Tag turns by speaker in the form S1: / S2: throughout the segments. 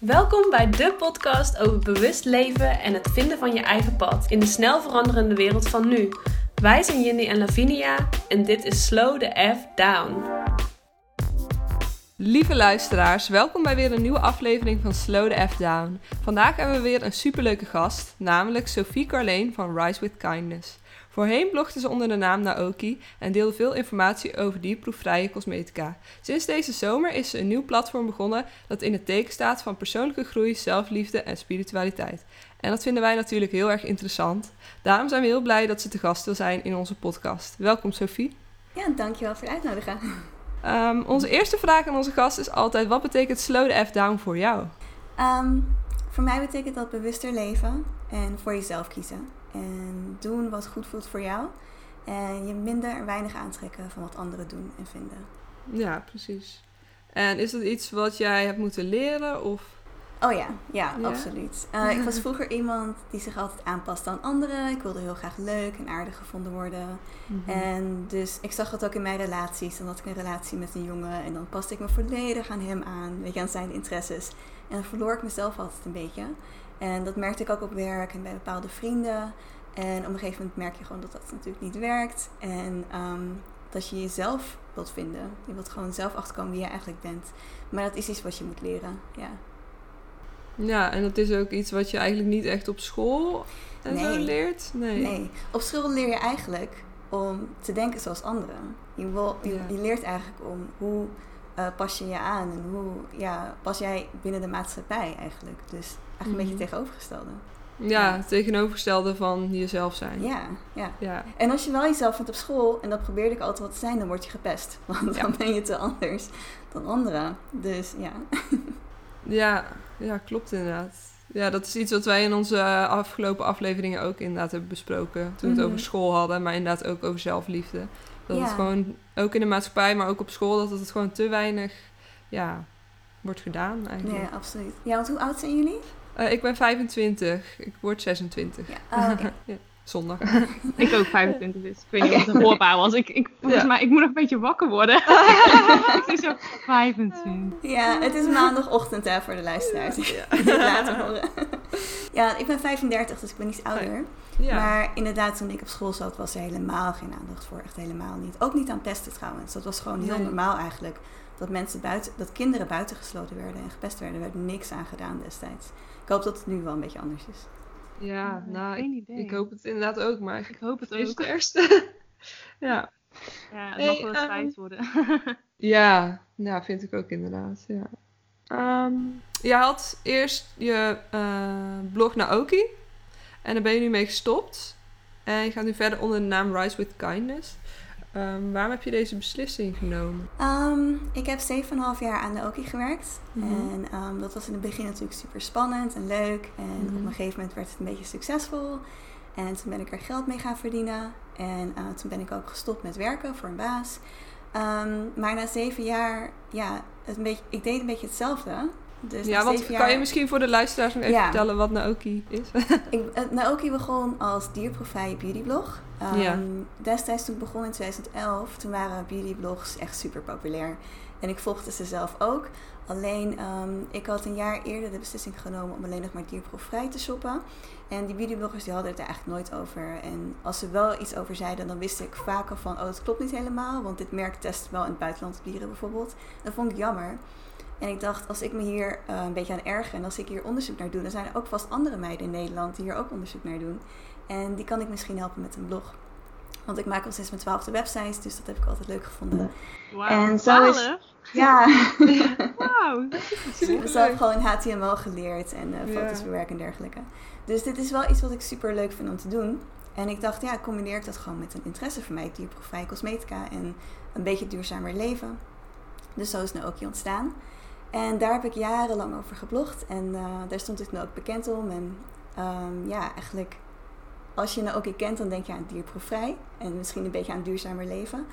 S1: Welkom bij de podcast over bewust leven en het vinden van je eigen pad in de snel veranderende wereld van nu. Wij zijn Jindy en Lavinia en dit is Slow the F Down.
S2: Lieve luisteraars, welkom bij weer een nieuwe aflevering van Slow the F Down. Vandaag hebben we weer een superleuke gast, namelijk Sophie Carleen van Rise with Kindness. Voorheen blogde ze onder de naam Naoki en deelde veel informatie over dierproefvrije cosmetica. Sinds deze zomer is ze een nieuw platform begonnen dat in het teken staat van persoonlijke groei, zelfliefde en spiritualiteit. En dat vinden wij natuurlijk heel erg interessant. Daarom zijn we heel blij dat ze te gast wil zijn in onze podcast. Welkom Sophie.
S3: Ja, dankjewel voor het uitnodigen.
S2: Um, onze eerste vraag aan onze gast is altijd: wat betekent slow the F down voor jou?
S3: Um, voor mij betekent dat bewuster leven en voor jezelf kiezen. En doen wat goed voelt voor jou. En je minder en weinig aantrekken van wat anderen doen en vinden.
S2: Ja, precies. En is dat iets wat jij hebt moeten leren? Of?
S3: Oh ja, ja, absoluut. Uh, ik was vroeger iemand die zich altijd aanpaste aan anderen. Ik wilde heel graag leuk en aardig gevonden worden. Mhm. En dus ik zag dat ook in mijn relaties. Dan had ik een relatie met een jongen en dan paste ik me volledig aan hem aan. Weet je, aan zijn interesses. En dan verloor ik mezelf altijd een beetje. En dat merkte ik ook op werk en bij bepaalde vrienden. En op een gegeven moment merk je gewoon dat dat natuurlijk niet werkt. En ehm, dat je jezelf wilt vinden. Je wilt gewoon zelf achterkomen wie je eigenlijk bent. Maar dat is iets wat je moet leren, ja.
S2: Ja, en dat is ook iets wat je eigenlijk niet echt op school en zo leert?
S3: Nee. nee, op school leer je eigenlijk om te denken zoals anderen. Je, wil, je, je leert eigenlijk om hoe uh, pas je je aan en hoe ja, pas jij binnen de maatschappij eigenlijk. Dus eigenlijk een beetje mhm. tegenovergestelde.
S2: Ja, tegenovergestelde van jezelf zijn.
S3: Ja, ja, ja. En als je wel jezelf vindt op school, en dat probeerde ik altijd wat te zijn, dan word je gepest. Want dan ben je te anders dan anderen. Dus ja.
S2: ja, ja, klopt inderdaad. Ja, dat is iets wat wij in onze afgelopen afleveringen ook inderdaad hebben besproken. Toen we het over mhm. school hadden, maar inderdaad ook over zelfliefde. Dat het gewoon, ook in de maatschappij, maar ook op school, dat het gewoon te weinig ja, wordt gedaan eigenlijk.
S3: Ja, absoluut. Ja, want hoe oud zijn jullie?
S2: Uh, ik ben 25. Ik word 26. Ja,
S3: oh, okay.
S2: ja zondag.
S4: ik ook 25, dus ik weet niet of het hoorbaar was. Ik, ik, volgens mij, ik moet nog een beetje wakker worden. ik zie zo 25.
S3: Ja, het is maandagochtend hè, voor de luisteraars. Ja. laten horen. ja, ik ben 35, dus ik ben iets ouder. Ja. Maar inderdaad, toen ik op school zat, was er helemaal geen aandacht voor. Echt helemaal niet. Ook niet aan pesten trouwens. Dat was gewoon heel normaal eigenlijk. Dat mensen buiten, dat kinderen buitengesloten werden en gepest werden. Er werd niks aan gedaan destijds. Ik hoop dat het nu wel een beetje anders is.
S2: Ja, nou, ik, ik, hoop het inderdaad ook, maar
S4: ik hoop het
S2: ook.
S4: eerst.
S2: ja.
S4: Ja, het mag wel eens tijd worden.
S2: ja, nou, vind ik ook inderdaad, ja. Um, je had eerst je uh, blog Naoki. En daar ben je nu mee gestopt. En je gaat nu verder onder de naam Rise with Kindness. Um, waarom heb je deze beslissing genomen?
S3: Um, ik heb 7,5 jaar aan de Oki gewerkt. Mhm. En um, dat was in het begin natuurlijk super spannend en leuk. En mm -hmm. op een gegeven moment werd het een beetje succesvol. En toen ben ik er geld mee gaan verdienen. En uh, toen ben ik ook gestopt met werken voor een baas. maar na zeven jaar, ja, het een beetje, ik deed een beetje hetzelfde.
S2: Dus ja, want kan je misschien voor de luisteraars even vertellen wat Naoki is?
S3: ik, uh, Naoki begon als dierproefvrije beautyblog. Um, ja. Destijds toen ik begon in 2011, toen waren beautyblogs echt super populair. En ik volgde ze zelf ook. Alleen, um, ik had een jaar eerder de beslissing genomen om alleen nog maar dierproefvrij te shoppen. En die beautybloggers die hadden het er eigenlijk nooit over. En als ze wel iets over zeiden, dan wist ik vaker van... oh, dat klopt niet helemaal, want dit merk test wel in het buitenland op dieren bijvoorbeeld. Dat vond ik jammer. En ik dacht, als ik me hier uh, een beetje aan erger en als ik hier onderzoek naar doe, dan zijn er ook vast andere meiden in Nederland die hier ook onderzoek naar doen. En die kan ik misschien helpen met een blog. Want ik maak al sinds mijn twaalfde websites, dus dat heb ik altijd leuk gevonden.
S4: Wauw, en zo is,
S3: Ja. Wauw. dus heb gewoon HTML geleerd en uh, foto's yeah. bewerken en dergelijke. Dus dit is wel iets wat ik super leuk vind om te doen. En ik dacht, ja, combineer ik dat gewoon met een interesse voor mij, dierproefvrij cosmetica en een beetje duurzamer leven. Dus zo is nu ook ontstaan. En daar heb ik jarenlang over geblogd. En uh, daar stond ik nu ook bekend om. En um, ja, eigenlijk, als je Naoki kent, dan denk je aan dierproefvrij. En misschien een beetje aan duurzamer leven.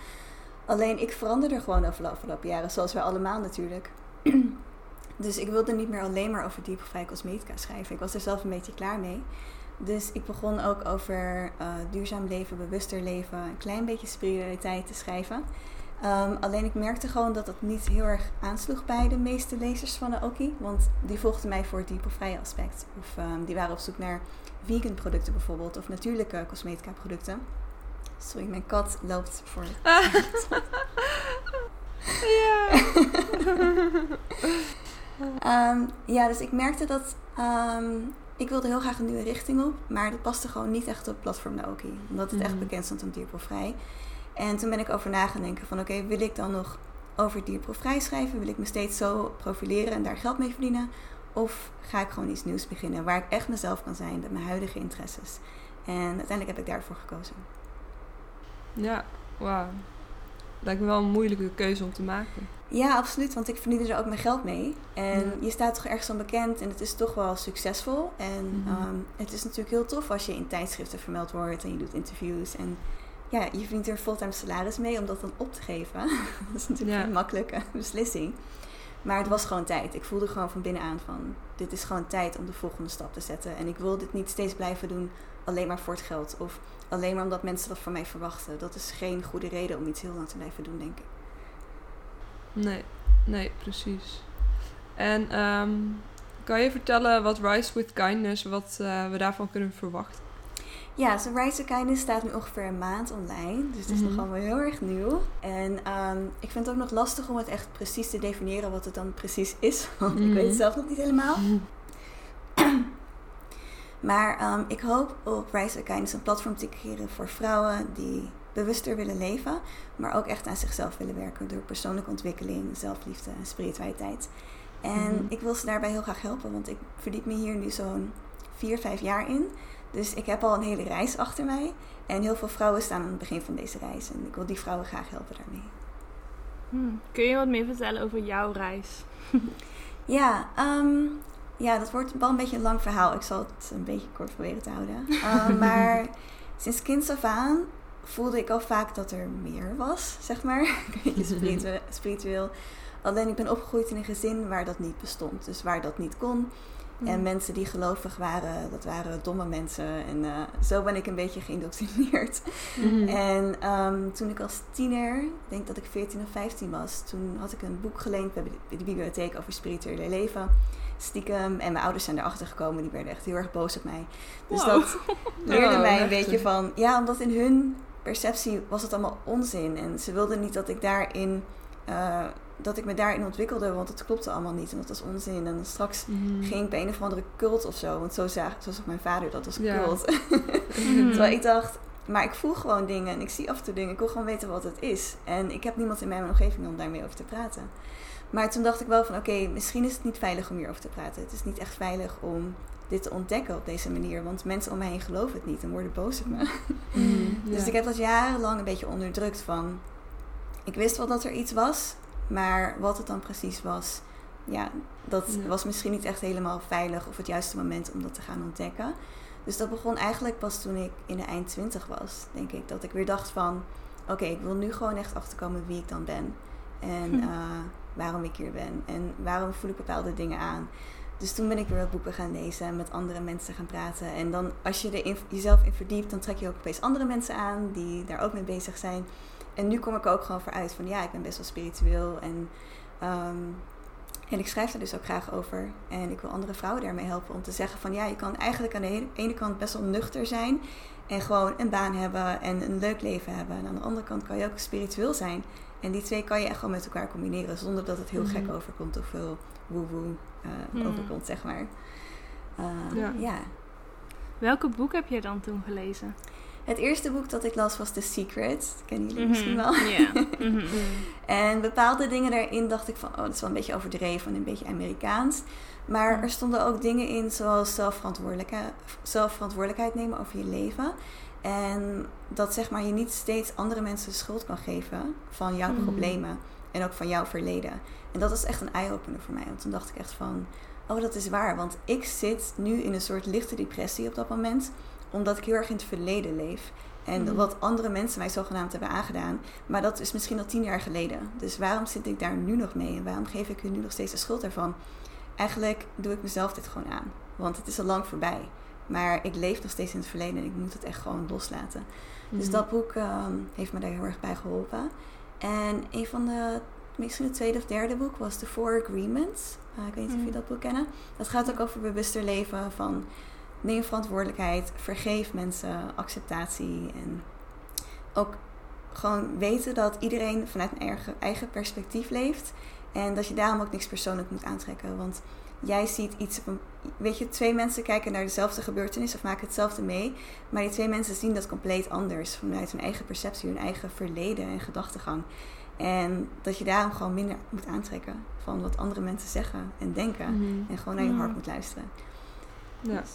S3: Alleen ik veranderde gewoon over de afgelopen jaren, zoals wij allemaal natuurlijk. dus ik wilde niet meer alleen maar over dierproefvrij cosmetica schrijven. Ik was er zelf een beetje klaar mee. Dus ik begon ook over uh, duurzaam leven, bewuster leven, een klein beetje spiritualiteit te schrijven. Ehm, alleen ik merkte gewoon dat dat niet heel erg aansloeg bij de meeste lezers van Aoki. Want die volgden mij voor het dierproefvrije aspect. Of ehm, die waren op zoek naar vegan producten bijvoorbeeld. Of natuurlijke cosmetica producten. Sorry, mijn kat loopt voor. ja. um, ja, dus ik merkte dat ik wilde heel graag een nieuwe richting op, maar dat paste gewoon niet echt op platform Naoki. Omdat het echt mhm. bekend stond om dierproefvrij. En toen ben ik over na gaan denken van oké, wil ik dan nog over dierproefvrij schrijven? Wil ik me steeds zo profileren en daar geld mee verdienen? Of ga ik gewoon iets nieuws beginnen waar ik echt mezelf kan zijn met mijn huidige interesses? En uiteindelijk heb ik daarvoor gekozen.
S2: Ja, wauw. Lijkt me wel een moeilijke keuze om te maken.
S3: Ja, absoluut. Want ik verdiende er ook mijn geld mee. En je staat toch ergens van bekend en het is toch wel succesvol. En mhm. ehm, het is natuurlijk heel tof als je in tijdschriften vermeld wordt en je doet interviews. En ja, je verdient er fulltime salaris mee om dat dan op te geven. dat is natuurlijk geen makkelijke beslissing. Maar het was gewoon tijd. Ik voelde gewoon van binnenuit van... dit is gewoon tijd om de volgende stap te zetten. En ik wil dit niet steeds blijven doen alleen maar voor het geld. Of alleen maar omdat mensen dat van mij verwachten. Dat is geen goede reden om iets heel lang te blijven doen, denk ik.
S2: Nee, nee, precies. En um, kan je vertellen wat Rise with Kindness, wat uh, we daarvan kunnen verwachten?
S3: Ja, zo Rise with Kindness staat nu ongeveer een maand online. Dus het is mm -hmm. nog allemaal heel erg nieuw. En um, ik vind het ook nog lastig om het echt precies te definiëren wat het dan precies is. Want mm -hmm. ik weet het mhm. zelf nog niet helemaal. maar um, ik hoop op Rise with Kindness een platform te creëren voor vrouwen die bewuster willen leven, maar ook echt aan zichzelf willen werken door persoonlijke ontwikkeling, zelfliefde en spiritualiteit. En mhm. ik wil ze daarbij heel graag helpen, want ik verdiep me hier nu zo'n vier, vijf jaar in. Dus ik heb al een hele reis achter mij. En heel veel vrouwen staan aan het begin van deze reis. En ik wil die vrouwen graag helpen daarmee.
S1: Hmm. Kun je wat meer vertellen over jouw reis?
S3: ja, um, ja, dat wordt wel een beetje een lang verhaal. Ik zal het een beetje kort proberen te houden. Um, maar sinds kind af aan voelde ik al vaak dat er meer was, zeg maar. spiritueel. Alleen ik ben opgegroeid in een gezin waar dat niet bestond. Dus waar dat niet kon. En hmm. mensen die gelovig waren, dat waren domme mensen. En uh, zo ben ik een beetje geïndoctrineerd. Mm. En um, toen ik als tiener, ik denk dat ik 14 of 15 was, toen had ik een boek geleend bij de bibliotheek over spirituele leven. Stiekem. En mijn ouders zijn erachter gekomen, die werden echt heel erg boos op mij. Dus wow. dat leerde oh, mij een beetje van, ja, omdat in hun perceptie was het allemaal onzin. En ze wilden niet dat ik daarin. Uh, dat ik me daarin ontwikkelde, want het klopte allemaal niet en dat was onzin. En straks mm. ging ik bij een of andere cult of zo, want zo zag, zo zag mijn vader dat als cult. Mhm. Terwijl ik dacht, maar ik voel gewoon dingen en ik zie af en toe dingen. Ik wil gewoon weten wat het is. En ik heb niemand in mijn omgeving om daarmee over te praten. Maar toen dacht ik wel van oké, misschien is het niet veilig om hierover te praten. Het is niet echt veilig om dit te ontdekken op deze manier. Want mensen om mij heen geloven het niet en worden boos op me. Mm, dus ik heb dat jarenlang een beetje onderdrukt van... Ik wist wel dat er iets was, maar wat het dan precies was... Ja, dat was misschien niet echt helemaal veilig of het juiste moment om dat te gaan ontdekken. Dus dat begon eigenlijk pas toen ik in de eind twintig was, denk ik. Dat ik weer dacht van, oké, ik wil nu gewoon echt achterkomen wie ik dan ben. En hm. uh, waarom ik hier ben. En waarom voel ik bepaalde dingen aan. Dus toen ben ik weer wat boeken gaan lezen en met andere mensen gaan praten. En dan als je er jezelf in verdiept, dan trek je ook opeens andere mensen aan die daar ook mee bezig zijn. En nu kom ik ook gewoon voor uit van ja, ik ben best wel spiritueel. En, um, en ik schrijf er dus ook graag over. En ik wil andere vrouwen daarmee helpen om te zeggen van ja, je kan eigenlijk aan de ene kant best wel nuchter zijn. En gewoon een baan hebben en een leuk leven hebben. En aan de andere kant kan je ook spiritueel zijn. En die twee kan je echt gewoon met elkaar combineren zonder dat het heel gek mhm. overkomt of veel woe-woe uh, overkomt, zeg maar. Uh, ja. ja.
S1: Welke boek heb je dan toen gelezen?
S3: Het eerste boek dat ik las was The Secret. Dat kennen jullie misschien mhm. wel. Yeah. Mhm. en bepaalde dingen daarin dacht ik van... oh, dat is wel een beetje overdreven en een beetje Amerikaans. Maar er stonden ook dingen in zoals zelfverantwoordelijkheid, zelfverantwoordelijkheid nemen over je leven. En dat zeg maar je niet steeds andere mensen schuld kan geven van jouw problemen. En ook van jouw verleden. En dat was echt een eye-opener voor mij. Want toen dacht ik echt van, oh dat is waar. Want ik zit nu in een soort lichte depressie op dat moment. Omdat ik heel erg in het verleden leef. En mhm. wat andere mensen mij zogenaamd hebben aangedaan. Maar dat is misschien al tien jaar geleden. Dus waarom zit ik daar nu nog mee? En waarom geef ik u nu nog steeds de schuld ervan? Eigenlijk doe ik mezelf dit gewoon aan. Want het is al lang voorbij. Maar ik leef nog steeds in het verleden en ik moet het echt gewoon loslaten. Dus mhm. dat boek ehm, heeft me daar heel erg bij geholpen. En een van de, misschien het tweede of derde boek was The Four Agreements. Uh, ik weet niet of je dat boek kennen. Dat gaat ook over bewuster leven van neem verantwoordelijkheid, vergeef mensen, acceptatie en ook gewoon weten dat iedereen vanuit een eigen, eigen perspectief leeft. En dat je daarom ook niks persoonlijk moet aantrekken. Want jij ziet iets. Weet je, twee mensen kijken naar dezelfde gebeurtenis of maken hetzelfde mee. Maar die twee mensen zien dat compleet anders. Vanuit hun eigen perceptie, hun eigen verleden en gedachtegang. En dat je daarom gewoon minder moet aantrekken van wat andere mensen zeggen en denken. Mhm. En gewoon naar je hart moet luisteren.
S4: Ja. Dus,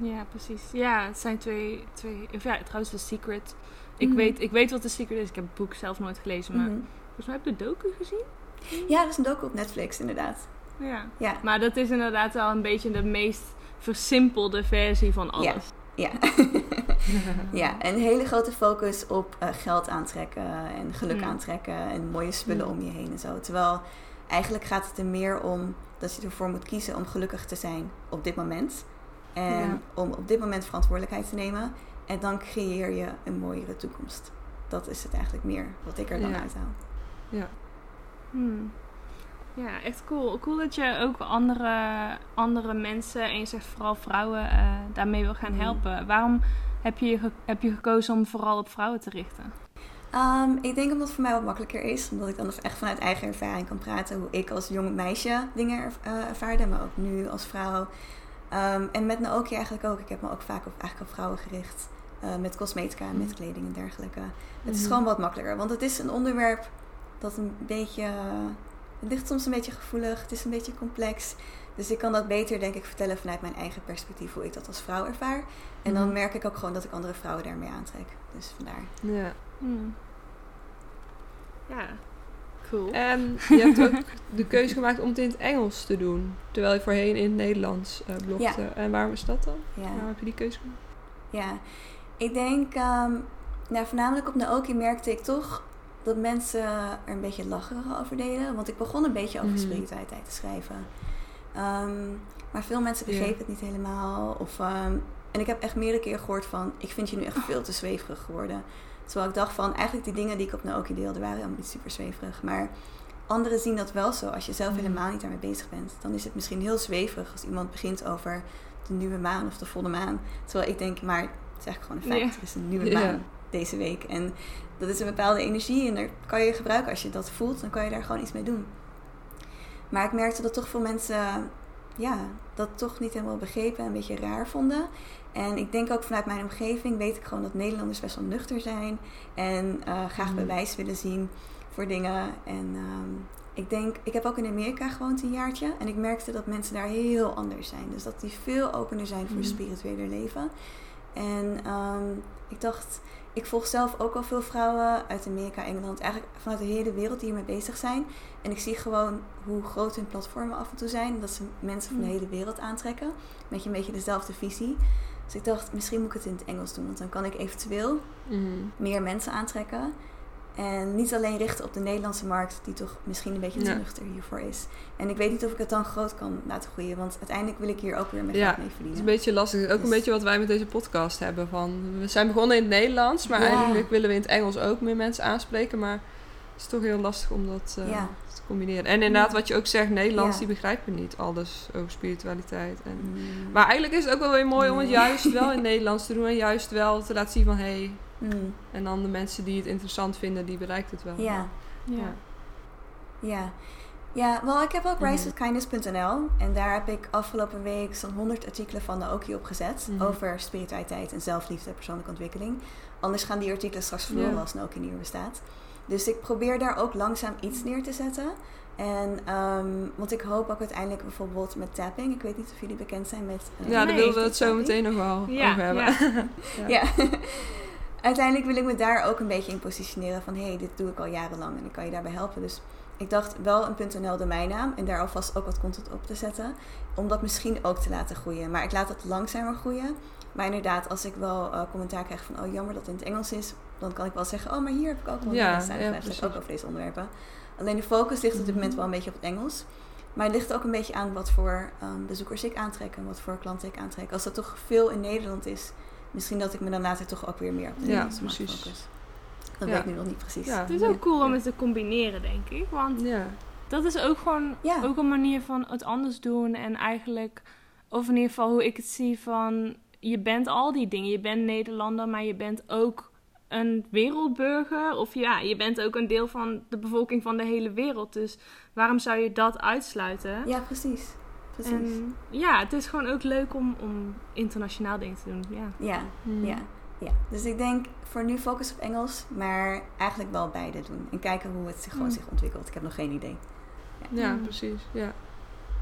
S4: ja. ja. precies. Ja, het zijn twee. twee of ja, trouwens, The Secret. Ik, mhm. weet, ik weet wat The Secret is. Ik heb het boek zelf nooit gelezen. Maar volgens mij heb je de docu gezien.
S3: Ja, dat is een docu op Netflix, inderdaad.
S4: Ja. ja. Maar dat is inderdaad wel een beetje de meest versimpelde versie van alles.
S3: Ja. Ja. een hele grote focus op uh, geld aantrekken en geluk mm. aantrekken en mooie spullen mm. om je heen en zo. Terwijl eigenlijk gaat het er meer om dat je ervoor moet kiezen om gelukkig te zijn op dit moment. En om op dit moment verantwoordelijkheid te nemen. En dan creëer je een mooiere toekomst. Dat is het eigenlijk meer wat ik er dan uit haal.
S4: Ja. Hmm. Ja, echt cool. Cool dat je ook andere, andere mensen, en je zegt vooral vrouwen, uh, daarmee wil gaan hmm. helpen. Waarom heb je, heb je gekozen om vooral op vrouwen te richten?
S3: Um, ik denk omdat het voor mij wat makkelijker is. Omdat ik dan echt vanuit eigen ervaring kan praten. Hoe ik als jong meisje dingen uh, ervaarde. Maar ook nu als vrouw. Um, en met Naoki eigenlijk ook. Ik heb me ook vaak op, eigenlijk op vrouwen gericht. Uh, met cosmetica, mm. met kleding en dergelijke. Het is mhm. gewoon wat makkelijker. Want het is een onderwerp dat een beetje. Het ligt soms een beetje gevoelig, het is een beetje complex. Dus ik kan dat beter, denk ik, vertellen vanuit mijn eigen perspectief, hoe ik dat als vrouw ervaar. En dan mhm. merk ik ook gewoon dat ik andere vrouwen daarmee aantrek. Dus vandaar.
S2: Ja.
S4: Ja, cool.
S2: En je hebt ook de keuze gemaakt om het in het Engels te doen, terwijl je voorheen in het Nederlands uh, blogde. Ja. En waarom is dat dan? Ja. Waarom heb je die keuze gemaakt?
S3: Ja, ik denk, um, nou, voornamelijk op Naoki merkte ik toch dat mensen er een beetje lacherig over deden. Want ik begon een beetje over mm. spiritualiteit te schrijven. Ehm, maar veel mensen begrepen het niet helemaal. Of, ehm, en ik heb echt meerdere keren gehoord van... ik vind je nu echt veel te zweverig geworden. Terwijl ik dacht van... eigenlijk die dingen die ik op Naoki deelde... waren helemaal niet super zweverig. Maar anderen zien dat wel zo. Als je zelf mm. helemaal niet daarmee bezig bent... dan is het misschien heel zweverig... als iemand begint over de nieuwe maan of de volle maan. Terwijl ik denk, maar het is eigenlijk gewoon een feit. Er is een nieuwe maan deze week. En dat is een bepaalde energie en daar kan je gebruiken. Als je dat voelt, dan kan je daar gewoon iets mee doen. Maar ik merkte dat toch veel mensen ja, dat toch niet helemaal begrepen en een beetje raar vonden. En ik denk ook vanuit mijn omgeving weet ik gewoon dat Nederlanders best wel nuchter zijn. En uh, graag mm. bewijs willen zien voor dingen. En ehm, ik denk, ik heb ook in Amerika gewoond een jaartje. En ik merkte dat mensen daar heel anders zijn. Dus dat die veel opener zijn voor mm. spirituele leven. En ehm, ik dacht, ik volg zelf ook al veel vrouwen uit Amerika, Engeland, eigenlijk vanuit de hele wereld die hiermee bezig zijn. En ik zie gewoon hoe groot hun platformen af en toe zijn. Dat ze mensen van de mm. hele wereld aantrekken. Met je een beetje dezelfde visie. Dus ik dacht, misschien moet ik het in het Engels doen. Want dan kan ik eventueel mm. meer mensen aantrekken. En niet alleen richten op de Nederlandse markt, die toch misschien een beetje te nuchter hiervoor is. En ik weet niet of ik het dan groot kan laten groeien, want uiteindelijk wil ik hier ook weer mijn geld mee verdienen.
S2: Het is een beetje lastig. Ook een dus- beetje wat wij met deze podcast hebben. Van, we zijn begonnen in het Nederlands, maar eigenlijk willen we in het Engels ook meer mensen aanspreken. Maar is toch heel lastig om dat uh, te combineren. En inderdaad, wat je ook zegt, Nederlands, die begrijpen niet alles over spiritualiteit. En, mm. Maar eigenlijk is het ook wel weer mooi om het juist wel in Nederlands te doen en juist wel te laten zien van hé. Hey, Mm. En dan de mensen die het interessant vinden, die bereikt het wel.
S3: Ja. Ja. Ja. Ja, wel, ik heb ook mm risewithkindness.nl en daar heb ik afgelopen week zo'n 100 artikelen van de Oki opgezet mhm. over spiritualiteit en zelfliefde en persoonlijke ontwikkeling. Anders gaan die artikelen straks verloren als Naoki niet meer bestaat. Dus ik probeer daar ook langzaam iets neer te zetten. En, um, want ik hoop ook uiteindelijk bijvoorbeeld met tapping. Ik weet niet of jullie bekend zijn met...
S2: Uh, ja, daar willen we het zo meteen nog wel over hebben.
S3: Ja. ja. uiteindelijk wil ik me daar ook een beetje in positioneren van hé, hey, dit doe ik al jarenlang en ik kan je daarbij helpen. Dus ik dacht wel een .nl domeinnaam en daar alvast ook wat content op te zetten. Om dat misschien ook te laten groeien. Maar ik laat het langzamer groeien. Maar inderdaad, als ik wel uh, commentaar krijg van oh jammer dat het in het Engels is, dan kan ik wel zeggen, oh maar hier heb ik ook wel ja, staan. Ja, ook over deze onderwerpen. Alleen de focus ligt op dit moment wel een beetje op het Engels. Maar het ligt ook een beetje aan wat voor um, bezoekers ik aantrek en wat voor klanten ik aantrek. Als dat toch veel in Nederland is, misschien dat ik me dan later toch ook weer meer op de ja, precies. focus. Dat weet ik nu nog niet precies.
S4: Ja. Het is ook cool om het te combineren, denk ik. Want ja. dat is ook gewoon ook een manier van het anders doen. En eigenlijk, of in ieder geval hoe ik het zie van... Je bent al die dingen. Je bent Nederlander, maar je bent ook een wereldburger. Of ja, je bent ook een deel van de bevolking van de hele wereld. Dus waarom zou je dat uitsluiten?
S3: Ja, precies. precies.
S4: En ja, het is gewoon ook leuk om, om internationaal dingen te doen. Ja,
S3: ja, hmm. ja, ja. Dus ik denk voor nu focus op Engels, maar eigenlijk wel beide doen. En kijken hoe het zich, gewoon hmm. zich ontwikkelt. Ik heb nog geen idee.
S2: Ja, ja precies. Ja.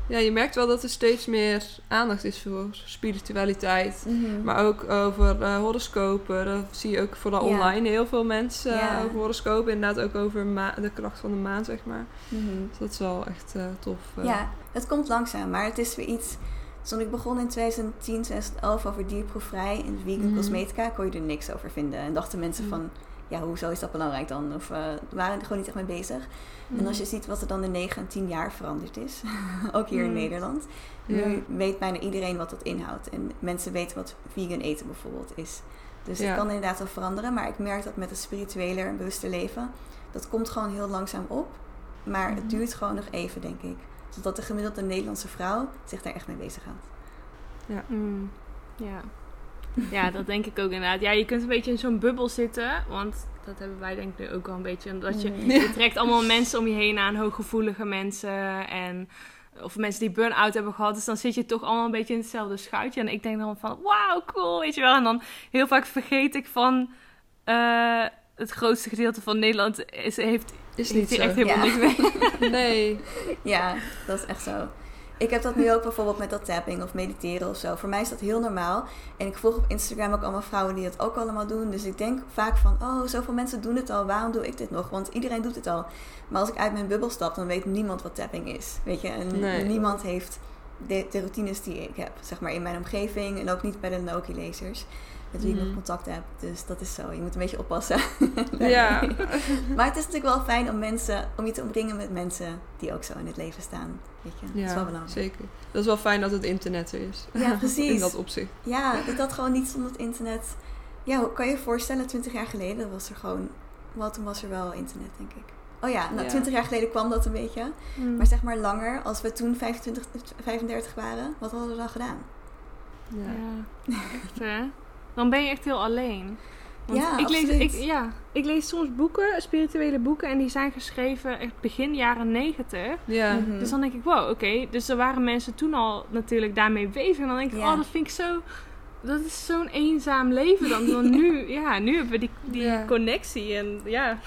S2: Ja, je merkt wel dat er steeds meer aandacht is voor spiritualiteit. Mhm. Maar ook over uh, horoscopen. Dat zie je ook vooral online heel veel mensen uh, over horoscopen. Inderdaad ook over de kracht van de maan, zeg maar. Mhm. Dus dat is wel echt uh, tof.
S3: Ja, het komt langzaam. Maar het is weer iets... Toen ik begon in 2010, 2011 over dierproefvrij in vegan mhm. cosmetica... kon je er niks over vinden. En dachten mensen van... Ja, hoezo is dat belangrijk dan? Of waren er gewoon niet echt mee bezig. En als je ziet wat er dan in 9 en 10 jaar veranderd is, ook hier in. Nederland, nu weet bijna iedereen wat dat inhoudt. En mensen weten wat vegan eten bijvoorbeeld is. Dus het kan inderdaad wel veranderen, maar ik merk dat met het spirituele en bewuste leven, dat komt gewoon heel langzaam op. Maar het mhm. duurt gewoon nog even, denk ik. Zodat de gemiddelde Nederlandse vrouw zich daar echt mee bezighoudt.
S4: Ja. Mm. ja. Ja, dat denk ik ook inderdaad. Ja, je kunt een beetje in zo'n bubbel zitten. Want dat hebben wij denk ik ook wel een beetje. Omdat je, mm. je trekt allemaal mensen om je heen aan, hooggevoelige mensen. En, of mensen die burn-out hebben gehad. Dus dan zit je toch allemaal een beetje in hetzelfde schuitje. En ik denk dan van, wauw, cool, weet je wel. En dan heel vaak vergeet ik van... Uh, het grootste gedeelte van Nederland is, heeft, is niet echt helemaal niks mee.
S2: nee.
S3: Ja, dat is echt zo. Ik heb dat nu ook bijvoorbeeld met dat tapping of mediteren of zo. Voor mij is dat heel normaal. En ik volg op Instagram ook allemaal vrouwen die het ook allemaal doen. Dus ik denk vaak van, oh, zoveel mensen doen het al. Waarom doe ik dit nog? Want iedereen doet het al. Maar als ik uit mijn bubbel stap, dan weet niemand wat tapping is. Weet je, en niemand heeft de, de, routines die ik heb, zeg maar, in mijn omgeving. En ook niet bij de Noki-lezers met wie ik nog mhm. contact heb. Dus dat is zo. Je moet een beetje oppassen.
S2: ja.
S3: maar het is natuurlijk wel fijn om mensen, om je te omringen met mensen die ook zo in het leven staan. Weet je? Ja, dat is wel belangrijk.
S2: Zeker. Dat is wel fijn dat het internet er is.
S3: Ja, precies.
S2: in dat opzicht.
S3: Ja, dat dat gewoon niet zonder het internet. Ja, kan je je voorstellen, 20 jaar geleden was er gewoon. Wel, toen was er wel internet, denk ik. Oh ja, nou, 20 jaar geleden kwam dat een beetje. Mm. Maar zeg maar langer, als we toen 25, 35 waren, wat hadden we dan gedaan?
S4: Ja, ja. echt hè? Dan ben je echt heel alleen.
S3: Want ja, ik lees, ik,
S4: ja, ik lees soms boeken, spirituele boeken, en die zijn geschreven echt begin jaren negentig. Ja. Mhm. Dus dan denk ik, wow, oké. Dus er waren mensen toen al natuurlijk daarmee bezig. En dan denk ik, oh, dat vind ik zo dat is zo'n eenzaam leven dan. Want nu, ja, nu hebben we die, die connectie en ja.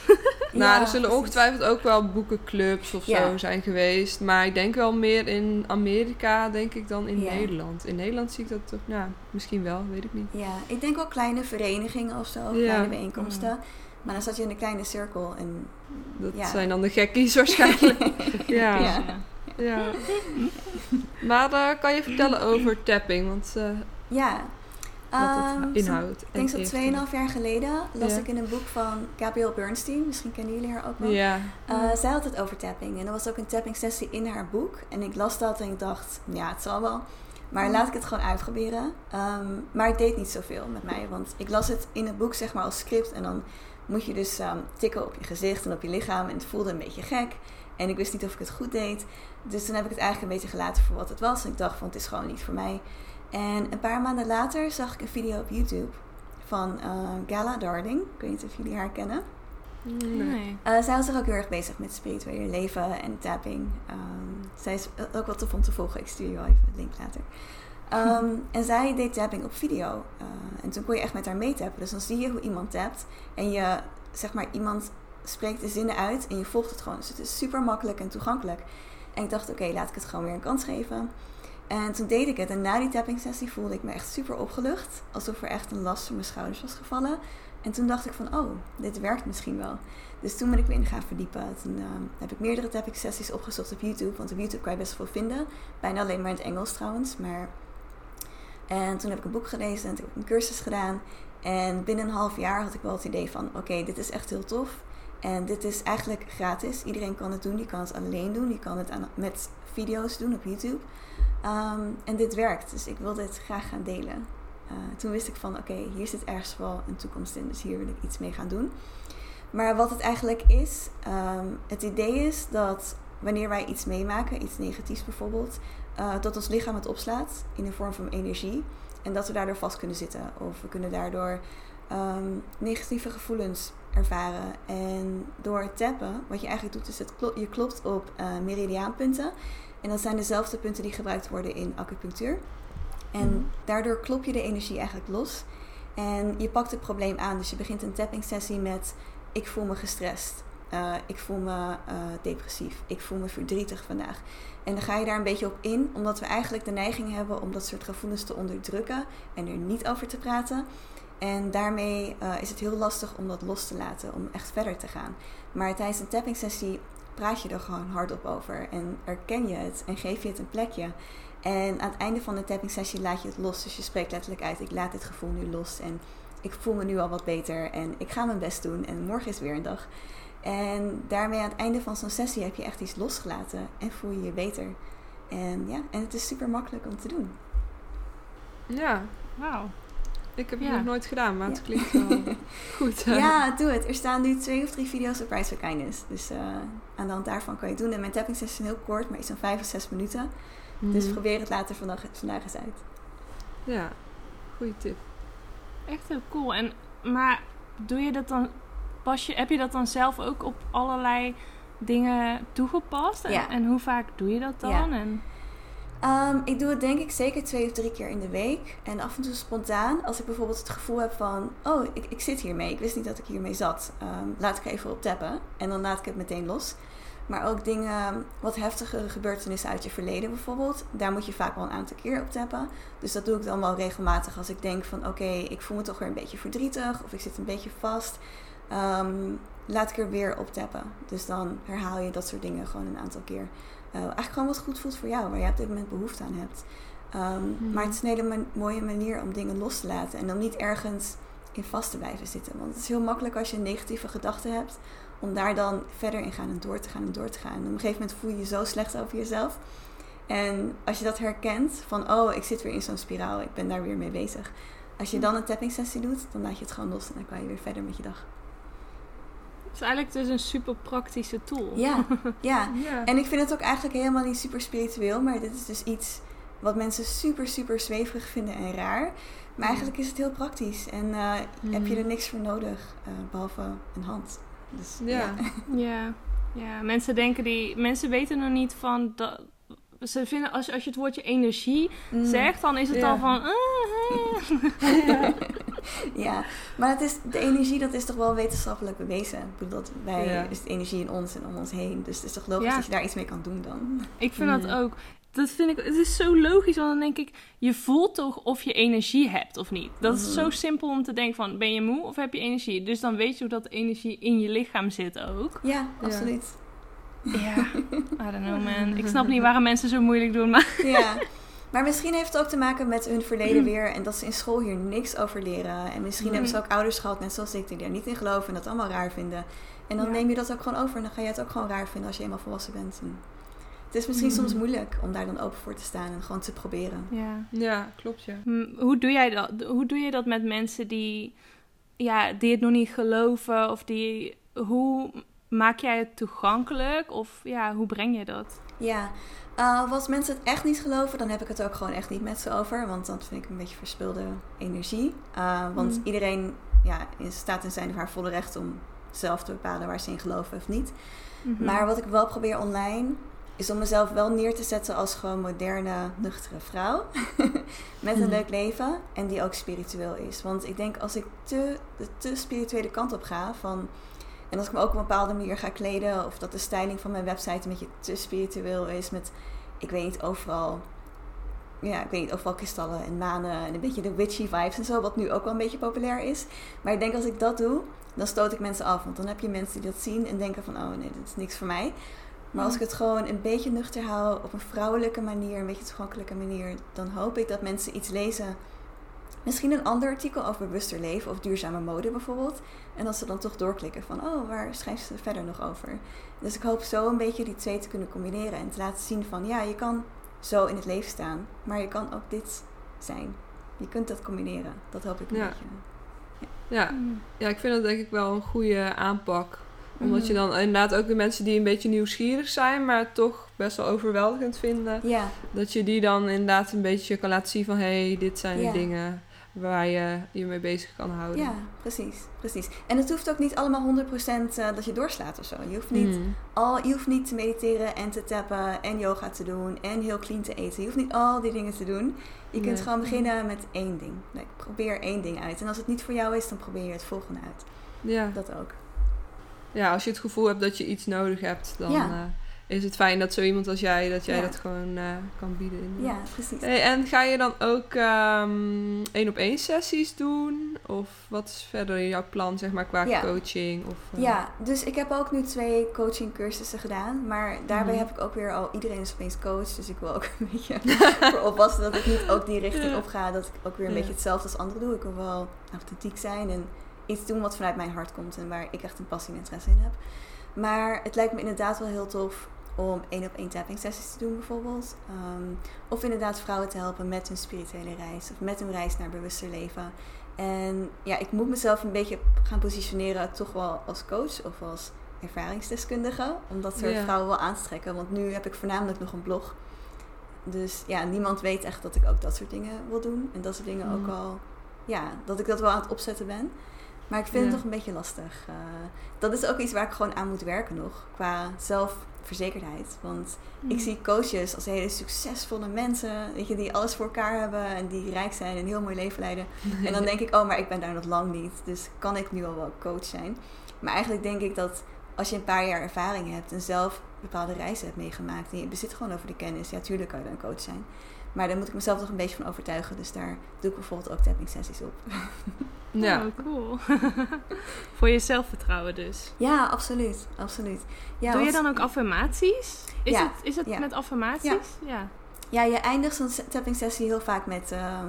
S2: nou, er zullen ongetwijfeld ook wel boekenclubs of zo zijn geweest. Maar ik denk wel meer in Amerika, denk ik, dan in Nederland. In Nederland zie ik dat toch, ja, misschien wel, weet ik niet.
S3: Ja, ik denk wel kleine verenigingen of zo, kleine bijeenkomsten. Maar dan zat je in een kleine cirkel en...
S2: Dat zijn dan de gekkies waarschijnlijk. ja. ja. Maar uh, kan je vertellen over tapping? Want... Uh,
S3: ja,
S2: um, inhoudt.
S3: Ik denk dat 2,5 jaar geleden las ik in een boek van Gabrielle Bernstein. Misschien kennen jullie haar ook wel. Ja. Uh, zij had het over tapping. En er was ook een tapping sessie in haar boek. En ik las dat en ik dacht, ja, het zal wel. Maar laat ik het gewoon uitproberen. Um, maar het deed niet zoveel met mij. Want ik las het in het boek zeg maar als script. En dan moet je dus um, tikken op je gezicht en op je lichaam. En het voelde een beetje gek. En ik wist niet of ik het goed deed. Dus toen heb ik het eigenlijk een beetje gelaten voor wat het was. En ik dacht van, het is gewoon niet voor mij. En een paar maanden later zag ik een video op YouTube van uh, Gala Darding. Ik weet niet of jullie haar kennen.
S4: Nee.
S3: Uh, zij was zich ook heel erg bezig met spirituele leven en tapping. Um, zij is ook wat tof om te volgen. Ik stuur je wel even het link later. Um, en zij deed tapping op video. Uh, en toen kon je echt met haar meetappen. Dus dan zie je hoe iemand tapt. En je, zeg maar, iemand spreekt de zinnen uit en je volgt het gewoon. Dus het is super makkelijk en toegankelijk. En ik dacht, oké, laat ik het gewoon weer een kans geven. En toen deed ik het. En na die tapping sessie voelde ik me echt super opgelucht. Alsof er echt een last van mijn schouders was gevallen. En toen dacht ik van, oh, dit werkt misschien wel. Dus toen ben ik me in gaan verdiepen. Toen uh, heb ik meerdere tapping sessies opgezocht op YouTube. Want op YouTube kan je best veel vinden. Bijna alleen maar in het Engels trouwens. Maar... En toen heb ik een boek gelezen en toen een cursus gedaan. En binnen een half jaar had ik wel het idee van, oké, dit is echt heel tof. En dit is eigenlijk gratis. Iedereen kan het doen. Je kan het alleen doen. Je kan het met video's doen op YouTube. Ehm, en dit werkt, dus ik wil dit graag gaan delen. Uh, toen wist ik van, oké, hier zit ergens wel een toekomst in, dus hier wil ik iets mee gaan doen. Maar wat het eigenlijk is, ehm, het idee is dat wanneer wij iets meemaken, iets negatiefs bijvoorbeeld, uh, dat ons lichaam het opslaat in de vorm van energie. En dat we daardoor vast kunnen zitten. Of we kunnen daardoor ehm, negatieve gevoelens ervaren. En door het tappen, wat je eigenlijk doet, is het je klopt op uh, meridiaanpunten. En dat zijn dezelfde punten die gebruikt worden in acupunctuur. En mhm. daardoor klop je de energie eigenlijk los. En je pakt het probleem aan. Dus je begint een tapping sessie met: Ik voel me gestrest. Uh, ik voel me uh, depressief. Ik voel me verdrietig vandaag. En dan ga je daar een beetje op in, omdat we eigenlijk de neiging hebben om dat soort gevoelens te onderdrukken en er niet over te praten. En daarmee uh, is het heel lastig om dat los te laten, om echt verder te gaan. Maar tijdens een tapping sessie praat je er gewoon hardop over en erken je het en geef je het een plekje. En aan het einde van de tapping sessie laat je het los. Dus je spreekt letterlijk uit: ik laat dit gevoel nu los en ik voel me nu al wat beter en ik ga mijn best doen en morgen is weer een dag. En daarmee aan het einde van zo'n sessie heb je echt iets losgelaten en voel je je beter. En ja, en het is super makkelijk om te doen.
S2: Ja, wauw. Ik heb het nog nooit gedaan, maar het klinkt wel goed.
S3: Ja, doe het. Er staan nu twee of drie video's op Price for Kindness. Dus uh, aan de hand daarvan kan je het doen. En mijn tapping sessie is heel kort, maar is zo'n vijf of zes minuten. Dus mhm. probeer het later vandaag, vandaag eens uit.
S2: Ja, goede tip.
S4: Echt heel cool. En, maar doe je dat dan pas je, heb je dat dan zelf ook op allerlei dingen toegepast? En, ja. en hoe vaak doe je dat dan? Ja. En...
S3: Um, ik doe het denk ik zeker twee of drie keer in de week. En af en toe spontaan. Als ik bijvoorbeeld het gevoel heb van... Oh, ik, ik zit hiermee. Ik wist niet dat ik hiermee zat. Um, laat ik even op tappen. En dan laat ik het meteen los. Maar ook dingen, wat heftige gebeurtenissen uit je verleden bijvoorbeeld. Daar moet je vaak wel een aantal keer op tappen. Dus dat doe ik dan wel regelmatig als ik denk van... Oké, ik voel me toch weer een beetje verdrietig. Of ik zit een beetje vast. Ehm, laat ik er weer op tappen. Dus dan herhaal je dat soort dingen gewoon een aantal keer. Uh, eigenlijk gewoon wat goed voelt voor jou, waar je op dit moment behoefte aan hebt. Um, Maar het is een hele mooie manier om dingen los te laten en dan niet ergens in vast te blijven zitten. Want het is heel makkelijk als je negatieve gedachte hebt, om daar dan verder in gaan en door te gaan en door te gaan. En op een gegeven moment voel je je zo slecht over jezelf. En als je dat herkent, van oh, ik zit weer in zo'n spiraal, ik ben daar weer mee bezig. Als je dan een tapping sessie doet, dan laat je het gewoon los en dan kan je weer verder met je dag
S4: is eigenlijk dus een super praktische tool.
S3: Ja, ja. En ik vind het ook eigenlijk helemaal niet super spiritueel, maar dit is dus iets wat mensen super, super zweverig vinden en raar. Maar eigenlijk is het heel praktisch en uh, heb je er niks voor nodig, uh, behalve een hand. Dus,
S4: ja. ja. Ja. mensen denken die. Mensen weten nog niet van dat. Ze vinden als, als je het woordje energie mm. zegt, dan is het al van. Uh,
S3: ja, maar het is, de energie dat is toch wel wetenschappelijk bewezen. Ik bedoel, dat wij is de energie in ons en om ons heen. Dus het is toch logisch dat je daar iets mee kan doen dan.
S4: Ik vind dat ook. Dat vind ik, het is zo logisch, want dan denk ik, je voelt toch of je energie hebt of niet. Dat is zo mhm. simpel om te denken van, ben je moe of heb je energie? Dus dan weet je hoe dat energie in je lichaam zit ook.
S3: Ja, absoluut.
S4: Ja, I don't know man. Ik snap niet waarom mensen zo moeilijk doen, maar...
S3: Ja, Maar misschien heeft het ook te maken met hun verleden weer en dat ze in school hier niks over leren. En misschien hebben ze ook ouders gehad, net zoals ik, die daar niet in geloven en dat allemaal raar vinden. En dan neem je dat ook gewoon over en dan ga je het ook gewoon raar vinden als je eenmaal volwassen bent. het is misschien soms mhm. moeilijk om daar dan open voor te staan en gewoon te proberen.
S2: Ja, ja klopt ja.
S4: Hoe doe jij dat? Hoe doe je dat met mensen die, ja, die het nog niet geloven of die... Hoe maak jij het toegankelijk of ja, hoe breng je dat?
S3: Ja, uh, als mensen het echt niet geloven, dan heb ik het ook gewoon echt niet met ze over. Want dan vind ik een beetje verspilde energie. Uh, want mm. iedereen ja, staat in zijn of haar volle recht om zelf te bepalen waar ze in geloven of niet. Mhm. Maar wat ik wel probeer online, is om mezelf wel neer te zetten als gewoon moderne, nuchtere vrouw. met een mhm. leuk leven en die ook spiritueel is. Want ik denk als ik te, de te spirituele kant op ga van en als ik me ook op een bepaalde manier ga kleden, of dat de styling van mijn website een beetje te spiritueel is, met, ik weet niet, overal, ja, ik weet niet, overal kristallen en manen en een beetje de witchy vibes en zo, wat nu ook wel een beetje populair is. Maar ik denk als ik dat doe, dan stoot ik mensen af. Want dan heb je mensen die dat zien en denken van, oh nee, dit is niks voor mij. Maar als ik het gewoon een beetje nuchter hou, op een vrouwelijke manier, een beetje toegankelijke manier, dan hoop ik dat mensen iets lezen Misschien een ander artikel over bewuster leven of duurzame mode bijvoorbeeld. En dat ze dan toch doorklikken van, oh, waar schrijft ze verder nog over? Dus ik hoop zo een beetje die twee te kunnen combineren en te laten zien van, ja, je kan zo in het leven staan, maar je kan ook dit zijn. Je kunt dat combineren. Dat hoop ik een ja. beetje.
S2: Ja. Ja, ik vind dat denk ik wel een goede aanpak. Omdat je dan inderdaad ook de mensen die een beetje nieuwsgierig zijn, maar toch best wel overweldigend vinden. Ja. Dat je die dan inderdaad een beetje kan laten zien van hé, hey, dit zijn de dingen waar je je mee bezig kan houden.
S3: Ja, precies, precies. En het hoeft ook niet allemaal 100% uh, eh, dat je doorslaat of zo. Je hoeft, niet mm. al, je hoeft niet te mediteren en te tappen en yoga te doen en heel clean te eten. Je hoeft niet al die dingen te doen. Je kunt gewoon beginnen met één ding. Like, probeer één ding uit. En als het niet voor jou is, dan probeer je het volgende uit. Ja. Dat ook.
S2: Ja, als je het gevoel hebt dat je iets nodig hebt, dan... Ja. Uh, is het fijn dat zo iemand als jij, dat jij dat gewoon uh, kan bieden.
S3: Ja, precies.
S2: Hey, en ga je dan ook um, één op één sessies doen? Of wat is verder jouw plan, zeg maar, qua coaching? Of,
S3: uh... Ja, dus ik heb ook nu twee coaching cursussen gedaan. Maar daarbij mm. heb ik ook weer al, iedereen is opeens coach. Dus ik wil ook een beetje voor oppassen dat ik niet ook die richting op ga. Dat ik ook weer een beetje hetzelfde als anderen doe. Ik wil wel authentiek zijn en iets doen wat vanuit mijn hart komt. En waar ik echt een passie en interesse in heb. Maar het lijkt me inderdaad wel heel tof om één op één tapping sessies te doen bijvoorbeeld. Ehm, of inderdaad vrouwen te helpen met hun spirituele reis of met hun reis naar bewuster leven. En ja, ik moet mezelf een beetje gaan positioneren toch wel als coach of als ervaringsdeskundige. Om dat soort vrouwen wel aan te trekken. Want nu heb ik voornamelijk nog een blog. Dus ja, niemand weet echt dat ik ook dat soort dingen wil doen. En dat soort dingen ook mm. al, ja, dat ik dat wel aan het opzetten ben. Maar ik vind het toch een beetje lastig. Uh, dat is ook iets waar ik gewoon aan moet werken nog. Qua zelfverzekerdheid. Want ik mm. zie coaches als hele succesvolle mensen. Weet je, die alles voor elkaar hebben. En die rijk zijn en een heel mooi leven leiden. en dan denk ik, oh, maar ik ben daar nog lang niet. Dus kan ik nu al wel coach zijn? Maar eigenlijk denk ik dat als je een paar jaar ervaring hebt. En zelf bepaalde reizen hebt meegemaakt. En je bezit gewoon over de kennis. Ja, tuurlijk kan je dan coach zijn. Maar daar moet ik mezelf toch een beetje van overtuigen. Dus daar doe ik bijvoorbeeld ook tapping sessies op.
S4: Ja. Oh, cool. Voor je zelfvertrouwen dus.
S3: Ja, absoluut. absoluut. Ja,
S4: Doe je dan ook affirmaties? Is ja, het, is het met affirmaties?
S3: Ja. ja. je eindigt zo'n tapping sessie heel vaak met... Uh,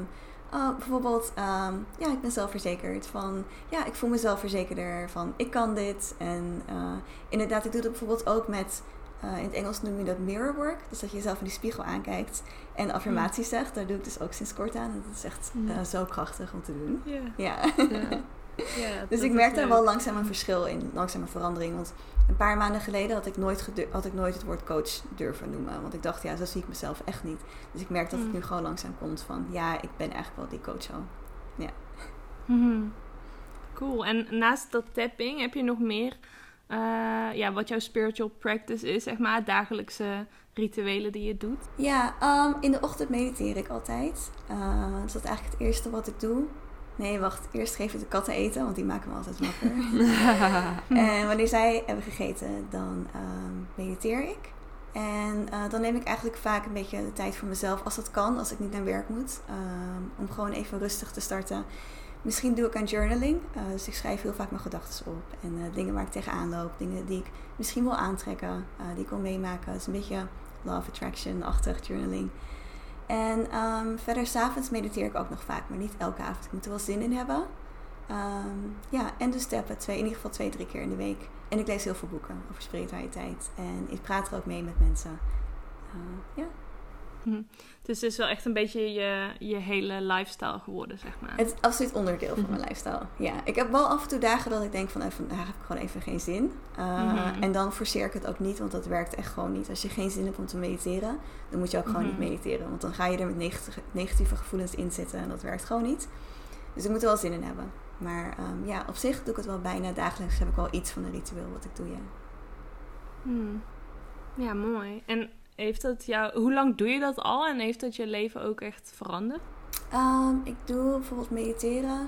S3: oh, bijvoorbeeld, ehm, ja, ik ben zelfverzekerd. Van, ja, ik voel mezelf verzekerder. Van, ik kan dit. En uh, inderdaad, ik doe dat bijvoorbeeld ook met uh, in het Engels noem je dat mirror work. Dus dat je jezelf in die spiegel aankijkt en affirmaties zegt. Daar doe ik dus ook sinds kort aan. En dat is echt uh, zo krachtig om te doen. Yeah. Ja. ja. dus ik merk daar wel langzaam een verschil in, langzaam een verandering. Want een paar maanden geleden had ik nooit, had ik nooit het woord coach durven noemen. Want ik dacht, ja, zo zie ik mezelf echt niet. Dus ik merk dat het mm. nu gewoon langzaam komt van, ja, ik ben eigenlijk wel die coach al. Ja.
S4: Mm Cool. En naast dat tapping heb je nog meer uh, ja, wat jouw spiritual practice is, zeg maar, dagelijkse rituelen die je doet?
S3: Ja, um, in de ochtend mediteer ik altijd. Uh, dat is eigenlijk het eerste wat ik doe. Nee, wacht. Eerst geef ik de katten eten, want die maken me altijd wakker. en wanneer zij hebben gegeten, dan um, mediteer ik. En uh, dan neem ik eigenlijk vaak een beetje de tijd voor mezelf, als dat kan, als ik niet naar werk moet. Um, om gewoon even rustig te starten. Misschien doe ik aan journaling. Uh, dus ik schrijf heel vaak mijn gedachten op. En uh, dingen waar ik tegenaan loop. Dingen die ik misschien wil aantrekken. Uh, die ik wil meemaken. Het is een beetje love attraction-achtig journaling. En um, verder, s'avonds mediteer ik ook nog vaak. Maar niet elke avond. Ik moet er wel zin in hebben. Um, ja, en dus steppen. Twee, in ieder geval twee, drie keer in de week. En ik lees heel veel boeken over spiritualiteit. En ik praat er ook mee met mensen. ja.
S4: Hm. Dus het is wel echt een beetje je, je hele lifestyle geworden, zeg maar.
S3: Het is absoluut onderdeel van mijn mhm. lifestyle. Ja, ik heb wel af en toe dagen dat ik denk van, even, daar heb ik gewoon even geen zin. Uh, En dan forceer ik het ook niet, want dat werkt echt gewoon niet. Als je geen zin hebt om te mediteren, dan moet je ook gewoon niet mhm. mediteren. Want dan ga je er met negatieve, gevoelens in zitten en dat werkt gewoon niet. Dus ik moet er wel zin in hebben. Maar um, ja, op zich doe ik het wel bijna dagelijks. Heb ik wel iets van een ritueel wat ik doe, ja.
S4: Ja, mooi. En heeft dat jou, hoe lang doe je dat al en heeft dat je leven ook echt veranderd?
S3: Um, ik doe bijvoorbeeld mediteren.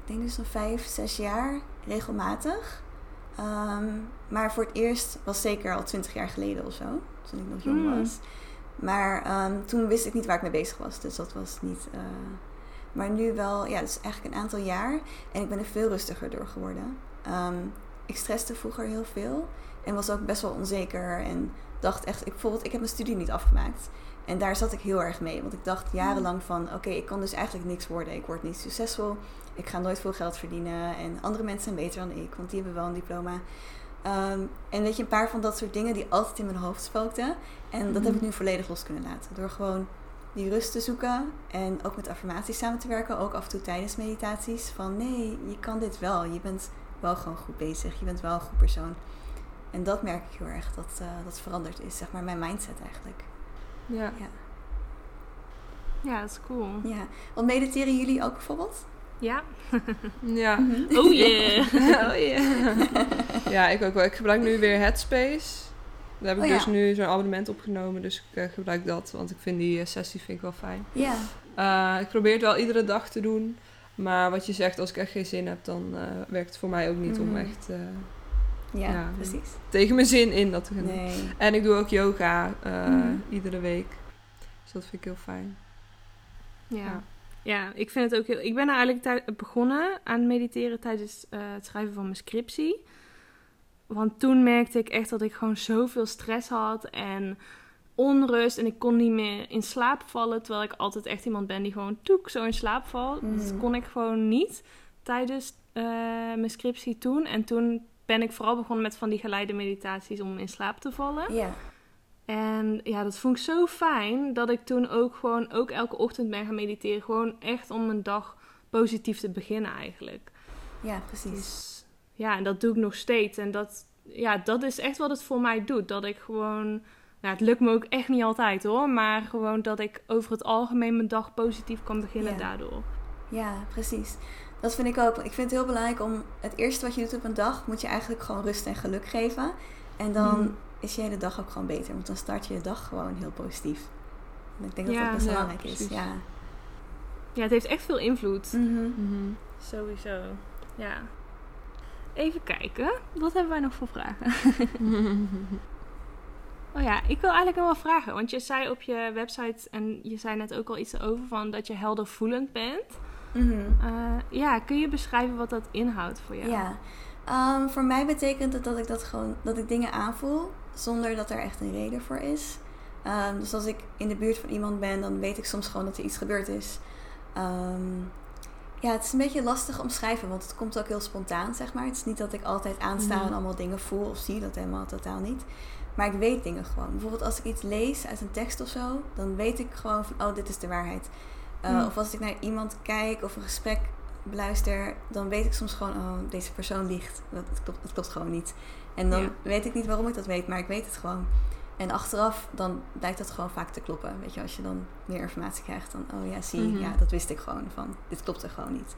S3: Ik denk dus al vijf, zes jaar regelmatig. Um, maar voor het eerst was zeker al twintig jaar geleden of zo. Toen ik nog jong hmm. was. Maar um, toen wist ik niet waar ik mee bezig was. Dus dat was niet. Uh, maar nu wel, ja, dus eigenlijk een aantal jaar. En ik ben er veel rustiger door geworden. Ik stresste vroeger heel veel. En was ook best wel onzeker. En dacht echt, ik, bijvoorbeeld, ik heb mijn studie niet afgemaakt. En daar zat ik heel erg mee. Want ik dacht jarenlang van, oké, ik kan dus eigenlijk niks worden. Ik word niet succesvol. Ik ga nooit veel geld verdienen. En andere mensen zijn beter dan ik, want die hebben wel een diploma. Um, en weet je, een paar van dat soort dingen die altijd in mijn hoofd spookten. En dat heb ik mhm. nu volledig los kunnen laten. Door gewoon die rust te zoeken en ook met affirmaties samen te werken, ook af en toe tijdens meditaties. Van nee, je kan dit wel. Je bent wel gewoon goed bezig. Je bent wel een goed persoon. En dat merk ik heel erg, dat uh, dat veranderd is. Zeg maar mijn mindset eigenlijk.
S4: Ja. Ja, ja dat is cool.
S3: Ja. Want mediteren jullie ook bijvoorbeeld?
S4: Ja.
S2: ja.
S4: Mhm. Oh yeah. oh
S2: yeah. ja, ik ook wel. Ik gebruik nu weer Headspace. Daar heb ik oh dus nu zo'n abonnement opgenomen, dus ik uh, gebruik dat, want ik vind die uh, sessie vind ik wel fijn.
S3: Ja.
S2: Uh, ik probeer het wel iedere dag te doen, maar wat je zegt, als ik echt geen zin heb, dan werkt het voor mij ook niet om mhm. echt
S3: ja, ja, precies.
S2: tegen mijn zin in dat te gaan
S3: nee.
S2: En ik doe ook yoga mm. iedere week, dus dat vind ik heel fijn.
S4: Ja. ja. ja. ik vind het ook heel. Ik ben eigenlijk begonnen aan mediteren tijdens het schrijven van mijn scriptie. Want toen merkte ik echt dat ik gewoon zoveel stress had en onrust. En ik kon niet meer in slaap vallen. Terwijl ik altijd echt iemand ben die gewoon toek zo in slaap valt. Mm. Dat kon ik gewoon niet tijdens uh, mijn scriptie toen. En toen ben ik vooral begonnen met van die geleide meditaties om in slaap te vallen.
S3: Ja.
S4: En ja, dat vond ik zo fijn dat ik toen ook gewoon ook elke ochtend ben gaan mediteren. Gewoon echt om mijn dag positief te beginnen eigenlijk.
S3: Ja, precies.
S4: Dus ja, en dat doe ik nog steeds. En dat, ja, dat is echt wat het voor mij doet. Dat ik gewoon, nou, het lukt me ook echt niet altijd hoor, maar gewoon dat ik over het algemeen mijn dag positief kan beginnen daardoor.
S3: Ja, precies. Dat vind ik ook. Ik vind het heel belangrijk om het eerste wat je doet op een dag, moet je eigenlijk gewoon rust en geluk geven. En dan mhm. is je hele dag ook gewoon beter, want dan start je de dag gewoon heel positief. En ik denk dat dat best belangrijk is. Ja.
S4: ja, het heeft echt veel invloed.
S3: Mhm.
S4: Mhm. Sowieso. Ja. Even kijken. Wat hebben wij nog voor vragen? oh ja, ik wil eigenlijk nog wel vragen. Want je zei op je website, en je zei net ook al iets over, van dat je heldervoelend bent.
S3: Mhm.
S4: Eh, ja, kun je beschrijven wat dat inhoudt voor jou?
S3: Ja, um, voor mij betekent het dat ik dat gewoon, dat ik dingen aanvoel zonder dat er echt een reden voor is. Um, dus als ik in de buurt van iemand ben, dan weet ik soms gewoon dat er iets gebeurd is. Um, ja, het is een beetje lastig omschrijven, want het komt ook heel spontaan, zeg maar. Het is niet dat ik altijd aansta en mhm. allemaal dingen voel of zie, dat helemaal totaal niet. Maar ik weet dingen gewoon. Bijvoorbeeld als ik iets lees uit een tekst of zo, dan weet ik gewoon van, oh, dit is de waarheid. Uh, mm. Of als ik naar iemand kijk of een gesprek beluister, dan weet ik soms gewoon, oh, deze persoon liegt. Dat, klopt, dat klopt gewoon niet. En dan weet ik niet waarom ik dat weet, maar ik weet het gewoon. En achteraf, dan blijkt dat gewoon vaak te kloppen. Weet je, als je dan meer informatie krijgt, dan, oh ja, zie, mm ja, dat wist ik gewoon van, dit klopt er gewoon niet.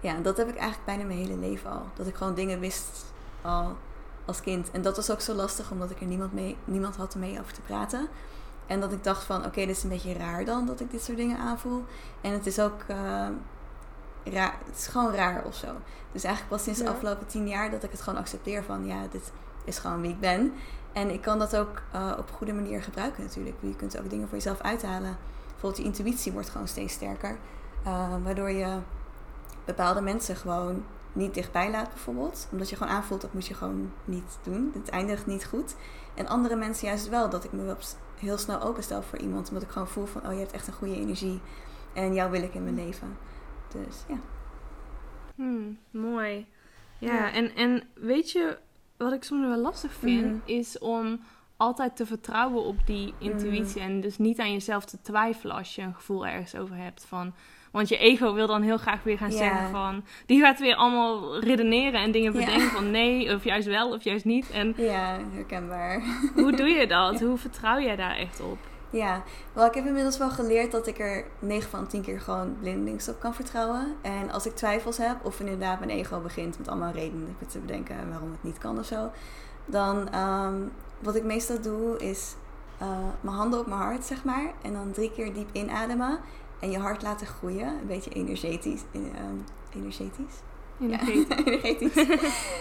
S3: Ja, en dat heb ik eigenlijk bijna mijn hele leven al. Dat ik gewoon dingen wist al als kind. En dat was ook zo lastig, omdat ik er niemand, mee, niemand had mee over te praten. En dat ik dacht van, oké, dit is een beetje raar dan, dat ik dit soort dingen aanvoel. En het is ook uh, raar, het is gewoon raar of zo. Dus eigenlijk pas sinds de afgelopen tien jaar dat ik het gewoon accepteer van, ja, dit is gewoon wie ik ben. En ik kan dat ook uh, op goede manier gebruiken natuurlijk. Je kunt ook dingen voor jezelf uithalen. Bijvoorbeeld je intuïtie wordt gewoon steeds sterker. Uh, waardoor je bepaalde mensen gewoon niet dichtbij laat bijvoorbeeld. Omdat je gewoon aanvoelt dat moet je gewoon niet doen. Het eindigt niet goed. En andere mensen juist wel. Dat ik me heel snel openstel voor iemand. Omdat ik gewoon voel van oh je hebt echt een goede energie. En jou wil ik in mijn leven. Dus ja.
S4: Hmm, mooi. Ja, ja, En, en weet je wat ik soms wel lastig vind, mhm. is om altijd te vertrouwen op die intuïtie. Mhm. En dus niet aan jezelf te twijfelen als je een gevoel ergens over hebt van. Want je ego wil dan heel graag weer gaan zeggen van... Die gaat weer allemaal redeneren en dingen bedenken van nee, of juist wel, of juist niet. En
S3: ja, herkenbaar.
S4: Hoe doe je dat? Hoe vertrouw jij daar echt op?
S3: Ja, wel, ik heb inmiddels wel geleerd dat ik er 9 van 10 keer gewoon blindelings op kan vertrouwen. En als ik twijfels heb, of inderdaad mijn ego begint met allemaal redenen te bedenken waarom het niet kan of zo, dan um, wat ik meestal doe is uh, mijn handen op mijn hart, zeg maar, en dan drie keer diep inademen en je hart laten groeien, een beetje energetisch. Uh, energetisch?
S4: Energetisch.
S3: Ja, energetisch.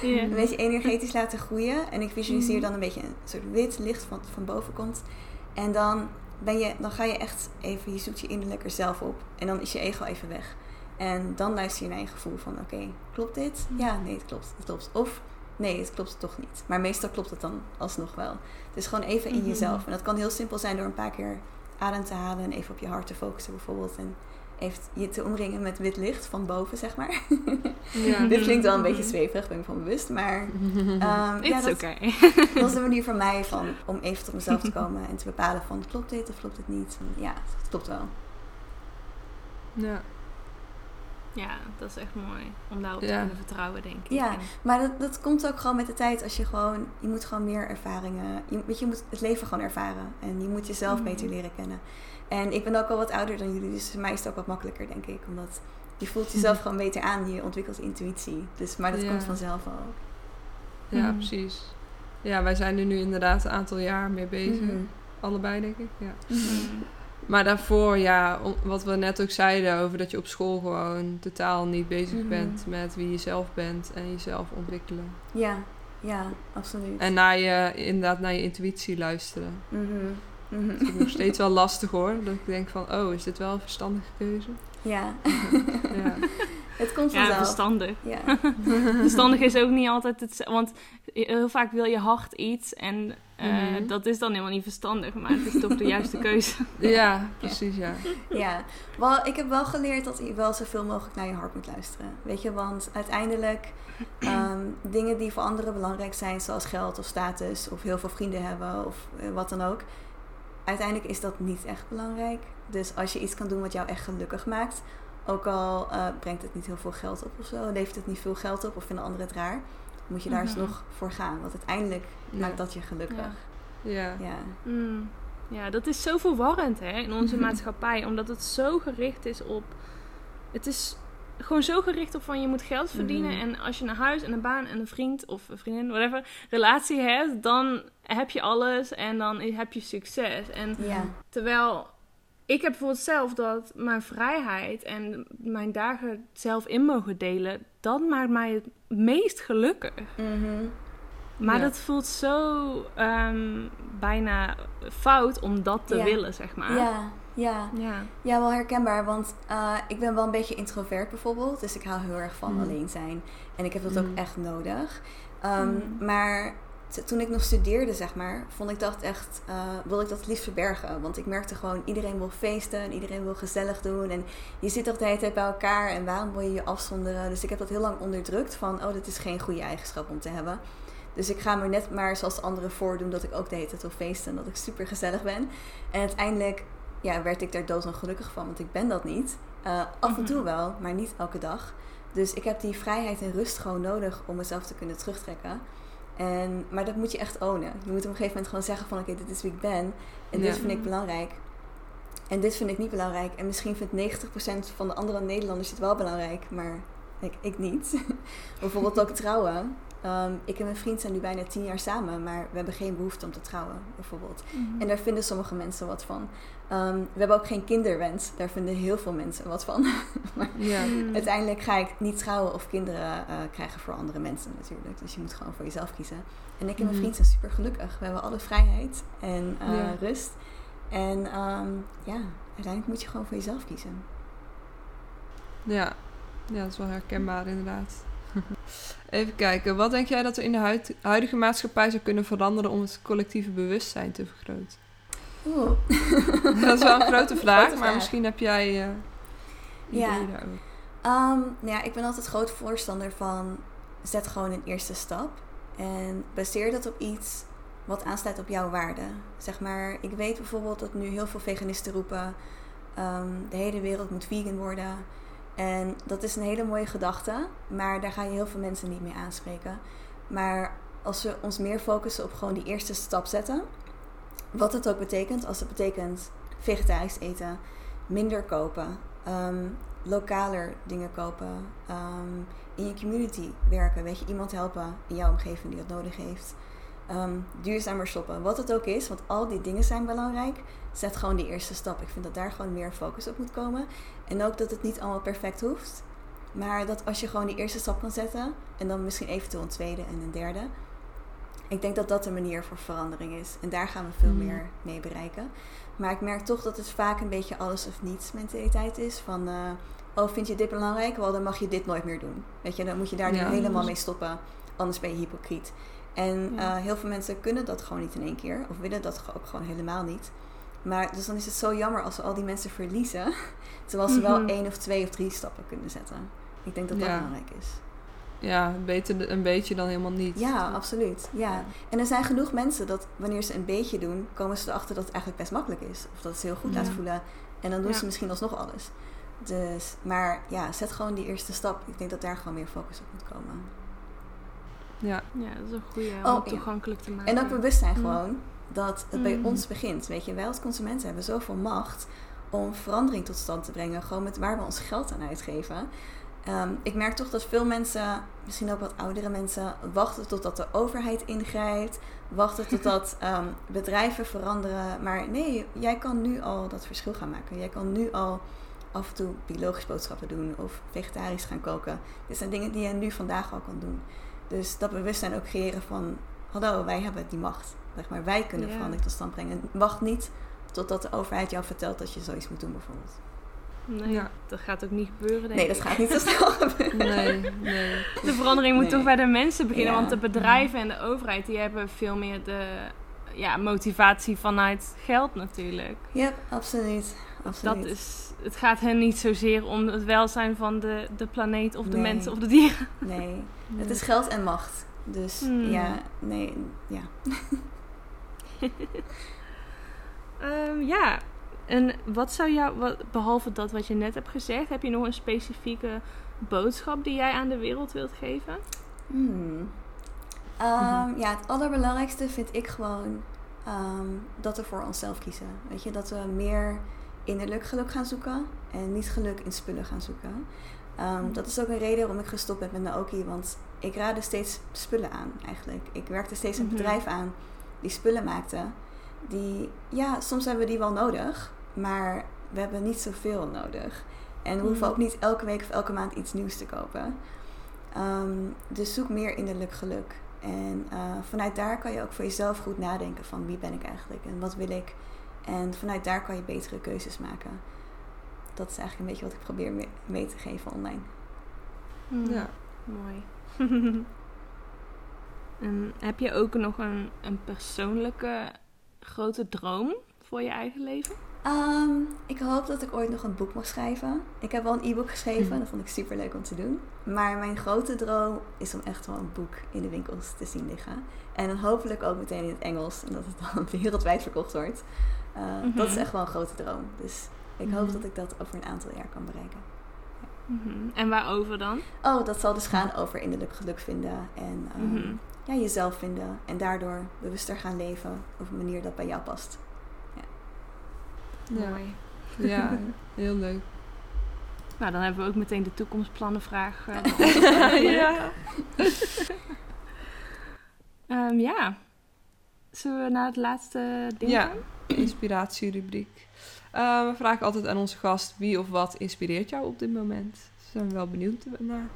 S3: Een beetje energetisch laten groeien. En ik visualiseer mhm. dan een beetje een soort wit licht van, van boven komt. En dan, ben je, dan ga je echt even, je zoekt je innerlijker zelf op. En dan is je ego even weg. En dan luister je naar je gevoel van, oké, klopt dit? Ja, nee, het klopt, het klopt. Of, nee, het klopt toch niet. Maar meestal klopt het dan alsnog wel. Dus gewoon even in mhm. jezelf. En dat kan heel simpel zijn door een paar keer adem te halen en even op je hart te focussen bijvoorbeeld. En heeft je te omringen met wit licht van boven, zeg maar. Ja. Dit klinkt wel een beetje zweverig, ben ik van bewust. Maar
S4: um, ja, dat,
S3: okay. dat was de manier voor mij van, om even tot mezelf te komen en te bepalen van klopt dit of klopt het niet. Ja, het klopt wel.
S4: Ja. Ja, dat is echt mooi. Om daarop te kunnen vertrouwen, denk ik.
S3: Ja, maar dat, dat komt ook gewoon met de tijd. Als je gewoon, je moet gewoon meer ervaringen. Je, weet je, je moet het leven gewoon ervaren. En je moet jezelf mhm. beter leren kennen. En ik ben ook al wat ouder dan jullie, dus voor mij is het ook wat makkelijker, denk ik. Omdat je voelt jezelf gewoon beter aan, je ontwikkelt intuïtie. Dus, maar dat komt vanzelf al.
S2: Ja, mhm. precies. Ja, wij zijn er nu inderdaad een aantal jaar mee bezig. Mhm. Allebei, denk ik. Ja. Maar daarvoor, ja, wat we net ook zeiden over dat je op school gewoon totaal niet bezig mhm. bent met wie je zelf bent en jezelf ontwikkelen.
S3: Ja, ja, absoluut.
S2: En naar je, inderdaad naar je intuïtie luisteren. Mm Dat is nog steeds wel lastig hoor. Dat ik denk van, oh, is dit wel een verstandige keuze?
S3: Ja. ja. Het komt vanzelf.
S4: Ja, verstandig. Ja. verstandig is ook niet altijd het... Want heel vaak wil je hart iets en uh, mm dat is dan helemaal niet verstandig. Maar het is toch de juiste keuze.
S2: ja, precies, ja.
S3: Ja, wel, ik heb wel geleerd dat je wel zoveel mogelijk naar je hart moet luisteren. Weet je, want uiteindelijk... Um, dingen die voor anderen belangrijk zijn, zoals geld of status... of heel veel vrienden hebben of uh, wat dan ook... uiteindelijk is dat niet echt belangrijk. Dus als je iets kan doen wat jou echt gelukkig maakt ook al uh, brengt het niet heel veel geld op of zo, levert het niet veel geld op of vinden anderen het raar, moet je daar eens mhm. nog voor gaan. Want uiteindelijk maakt dat je gelukkig.
S2: Ja.
S3: Ja.
S4: Mm. ja, dat is zo verwarrend hè, in onze maatschappij, omdat het zo gericht is op. Het is gewoon zo gericht op van je moet geld verdienen. Mhm. En als je een huis en een baan en een vriend of een vriendin, whatever, relatie hebt, dan heb je alles en dan heb je succes. En terwijl ik heb bijvoorbeeld zelf dat mijn vrijheid en mijn dagen zelf in mogen delen, dat maakt mij het meest gelukkig. Mm Maar dat voelt zo um, bijna fout om dat te willen, zeg maar.
S3: Ja, ja. ja. ja wel herkenbaar. Want uh, ik ben wel een beetje introvert bijvoorbeeld. Dus ik hou heel erg van mm. alleen zijn. En ik heb dat ook mm. echt nodig. Um, Maar toen ik nog studeerde, zeg maar, vond ik dat echt, uh, wil ik dat het liefst verbergen. Want ik merkte gewoon, iedereen wil feesten en iedereen wil gezellig doen. En je zit toch de hele tijd bij elkaar en waarom wil je je afzonderen? Dus ik heb dat heel lang onderdrukt van, oh, dat is geen goede eigenschap om te hebben. Dus ik ga me net maar zoals de anderen voordoen dat ik ook de hele tijd wil feesten en dat ik super gezellig ben. En uiteindelijk ja, werd ik daar dood gelukkig van, want ik ben dat niet. Uh, af en toe mhm. wel, maar niet elke dag. Dus ik heb die vrijheid en rust gewoon nodig om mezelf te kunnen terugtrekken. En, maar dat moet je echt ownen. Je moet op een gegeven moment gewoon zeggen van... oké, dit is wie ik ben. En dit vind ik belangrijk. En dit vind ik niet belangrijk. En misschien vindt 90% van de andere Nederlanders het wel belangrijk. Maar ik, ik niet. Bijvoorbeeld ook trouwen. Ehm, ik en mijn vriend zijn nu bijna tien jaar samen, maar we hebben geen behoefte om te trouwen, bijvoorbeeld. Mhm. En daar vinden sommige mensen wat van. Ehm, we hebben ook geen kinderwens, daar vinden heel veel mensen wat van. maar ja. Mhm. uiteindelijk ga ik niet trouwen of kinderen uh, krijgen voor andere mensen natuurlijk. Dus je moet gewoon voor jezelf kiezen. En ik en mijn mhm. vriend zijn super gelukkig. We hebben alle vrijheid en uh, rust. En um, ja, uiteindelijk moet je gewoon voor jezelf kiezen.
S2: Ja, ja dat is wel herkenbaar inderdaad. Even kijken, wat denk jij dat er in de huidige maatschappij zou kunnen veranderen om het collectieve bewustzijn te vergroten? Oeh. dat is wel een grote vraag, maar misschien heb jij uh, ja. daarover.
S3: Um, nou ja, ik ben altijd groot voorstander van zet gewoon een eerste stap en baseer dat op iets wat aansluit op jouw waarden. Zeg maar, ik weet bijvoorbeeld dat nu heel veel veganisten roepen: um, de hele wereld moet vegan worden. En dat is een hele mooie gedachte, maar daar ga je heel veel mensen niet mee aanspreken. Maar als we ons meer focussen op gewoon die eerste stap zetten, wat het ook betekent, als het betekent vegetarisch eten, minder kopen, um, lokaler dingen kopen, ehm, in je community werken, weet je, iemand helpen in jouw omgeving die dat nodig heeft. Um, duurzamer shoppen, wat het ook is, want al die dingen zijn belangrijk. Zet gewoon die eerste stap. Ik vind dat daar gewoon meer focus op moet komen. En ook dat het niet allemaal perfect hoeft. Maar dat als je gewoon die eerste stap kan zetten. En dan misschien eventueel een tweede en een derde. Ik denk dat dat de manier voor verandering is. En daar gaan we veel mm. meer mee bereiken. Maar ik merk toch dat het vaak een beetje alles of niets mentaliteit is. Van, uh, oh vind je dit belangrijk? Wel, dan mag je dit nooit meer doen. Weet je, dan moet je daar nu helemaal mee stoppen. Anders ben je hypocriet. En uh, heel veel mensen kunnen dat gewoon niet in één keer. Of willen dat ook gewoon helemaal niet. Maar dus dan is het zo jammer als we al die mensen verliezen. Terwijl ze wel
S4: Mhm.
S3: één of twee of drie stappen kunnen zetten. Ik denk dat dat
S2: Ja.
S3: belangrijk is.
S2: Ja, beter een beetje dan helemaal niet.
S3: Ja, absoluut. Ja. En er zijn genoeg mensen dat wanneer ze een beetje doen, komen ze erachter dat het eigenlijk best makkelijk is. Of dat het ze heel goed
S2: Ja.
S3: laat voelen. En dan doen
S4: Ja.
S3: ze misschien alsnog alles. Dus, maar ja, zet gewoon die eerste stap. Ik denk dat daar gewoon meer focus op moet komen.
S2: Ja.
S4: Ja, dat is een goede om
S3: Oh,
S4: toegankelijk te maken.
S3: En ook bewustzijn
S4: Mm.
S3: gewoon dat het bij
S4: Mm.
S3: ons begint. Weet je, wij als consumenten hebben zoveel macht om verandering tot stand te brengen. Gewoon met waar we ons geld aan uitgeven. Ehm, ik merk toch dat veel mensen, misschien ook wat oudere mensen, wachten totdat de overheid ingrijpt. Wachten totdat ehm, bedrijven veranderen. Maar nee, jij kan nu al dat verschil gaan maken. Jij kan nu al af en toe biologisch boodschappen doen of vegetarisch gaan koken. Dit zijn dingen die je nu vandaag al kan doen. Dus dat bewustzijn ook creëren van, hallo, wij hebben die macht. Zeg maar, wij kunnen
S4: Ja.
S3: verandering tot stand brengen. Wacht niet totdat de overheid jou vertelt dat je zoiets moet doen bijvoorbeeld.
S4: Nee,
S2: Ja.
S4: dat gaat ook niet gebeuren, denk
S3: Nee, dat
S4: ik.
S3: gaat niet zo snel gebeuren.
S2: Nee, nee.
S4: De verandering moet
S3: Nee.
S4: toch bij de mensen beginnen.
S3: Ja.
S4: Want de bedrijven en de overheid die hebben veel meer de ja, motivatie vanuit geld natuurlijk.
S3: Ja, absoluut. absoluut.
S4: Dat is, het gaat hen niet zozeer om het welzijn van de, de planeet of de
S3: Nee.
S4: mensen of de dieren.
S3: Nee, het is geld en macht. Dus
S4: Hmm.
S3: ja, nee, ja.
S4: Ehm, ja, en wat zou jou, wat, behalve dat wat je net hebt gezegd, heb je nog een specifieke boodschap die jij aan de wereld wilt geven?
S3: Hmm. Ehm, Ja, het allerbelangrijkste vind ik gewoon ehm, dat we voor onszelf kiezen. Weet je, dat we meer innerlijk geluk gaan zoeken en niet geluk in spullen gaan zoeken. Ehm, dat is ook een reden waarom ik gestopt ben met Naoki, want ik raadde steeds spullen aan eigenlijk. Ik werkte steeds een
S4: Mhm.
S3: bedrijf aan die spullen maakte. Die, ja, soms hebben we die wel nodig, maar we hebben niet zoveel nodig. En we hoeven
S4: Mhm.
S3: ook niet elke week of elke maand iets nieuws te kopen. Ehm, dus zoek meer innerlijk geluk. En eh, vanuit daar kan je ook voor jezelf goed nadenken van wie ben ik eigenlijk en wat wil ik. En vanuit daar kan je betere keuzes maken. Dat is eigenlijk een beetje wat ik probeer mee, mee te geven online.
S4: Hmm,
S2: Ja.
S4: Mooi. en heb je ook nog een, een persoonlijke grote droom voor je eigen leven?
S3: Ehm, ik hoop dat ik ooit nog een boek mag schrijven. Ik heb wel een e-book geschreven,
S2: Mhm.
S3: dat vond ik super leuk om te doen. Maar mijn grote droom is om echt wel een boek in de winkels te zien liggen. En dan hopelijk ook meteen in het Engels en dat het dan wereldwijd verkocht wordt. Eh,
S4: Mhm.
S3: Dat is echt wel een grote droom. Dus ik hoop
S2: Mhm.
S3: dat ik dat over een aantal jaar kan bereiken.
S4: Mhm. En waarover dan?
S3: Oh, dat zal dus gaan over innerlijk geluk vinden en ehm,
S4: Mhm.
S3: ja, jezelf vinden. En daardoor bewuster gaan leven op een manier dat bij jou past.
S2: Ja.
S4: Mooi.
S2: ja, heel leuk.
S4: Nou, dan hebben we ook meteen de toekomstplannenvraag. eh,
S2: ja.
S4: Ehm, ja. Zullen we naar het laatste ding
S2: Ja.
S4: gaan?
S2: Inspiratierubriek. Eh, we vragen altijd aan onze gast wie of wat inspireert jou op dit moment. Zijn we wel benieuwd naar.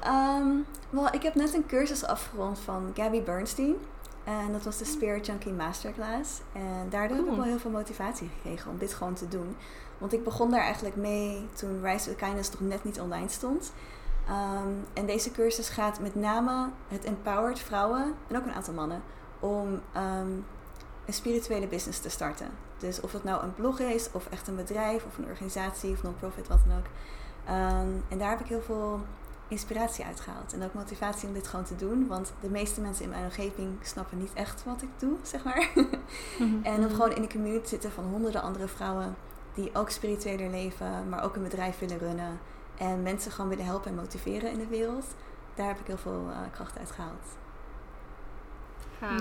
S3: Ehm, wel, ik heb net een cursus afgerond van Gabby Bernstein. En dat was de Spirit Junkie Masterclass. En daardoor heb ik
S4: Cool.
S3: wel heel veel motivatie gekregen om dit gewoon te doen. Want ik begon daar eigenlijk mee toen Rise with Kindness nog net niet online stond. Ehm, en deze cursus gaat met name het empowered vrouwen en ook een aantal mannen om ehm, een spirituele business te starten. Dus of het nou een blog is, of echt een bedrijf, of een organisatie, of non-profit, wat dan ook. Ehm, en daar heb ik heel veel inspiratie uit gehaald. En ook motivatie om dit gewoon te doen. Want de meeste mensen in mijn omgeving snappen niet echt wat ik doe, zeg maar.
S4: Mhm.
S3: en om gewoon in een community te zitten van honderden andere vrouwen die ook spiritueler leven, maar ook een bedrijf willen runnen. En mensen gewoon willen helpen en motiveren in de wereld. Daar heb ik heel veel eh, kracht uit gehaald.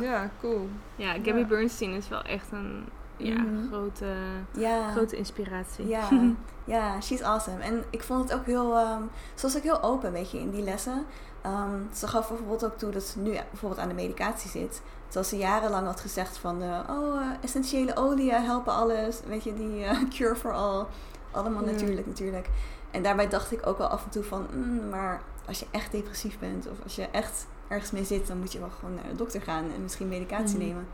S2: Ja, cool.
S4: Ja, Gabby
S2: Ja.
S4: Bernstein is wel echt een ja,
S3: Mhm.
S4: grote,
S3: Ja.
S4: grote inspiratie.
S3: Ja, ja, she's awesome. En ik vond het ook heel, ehm ze was ook heel open, weet je, in die lessen. Ehm, ze gaf bijvoorbeeld ook toe dat ze nu bijvoorbeeld aan de medicatie zit. Terwijl ze jarenlang had gezegd van, eh, oh, eh, essentiële oliën helpen alles. Weet je, die eh, cure for all. Allemaal natuurlijk, natuurlijk. En daarbij dacht ik ook wel af en toe van, mm, maar als je echt depressief bent of als je echt ergens mee zit, dan moet je wel gewoon naar de dokter gaan en misschien medicatie
S2: Mhm.
S3: nemen.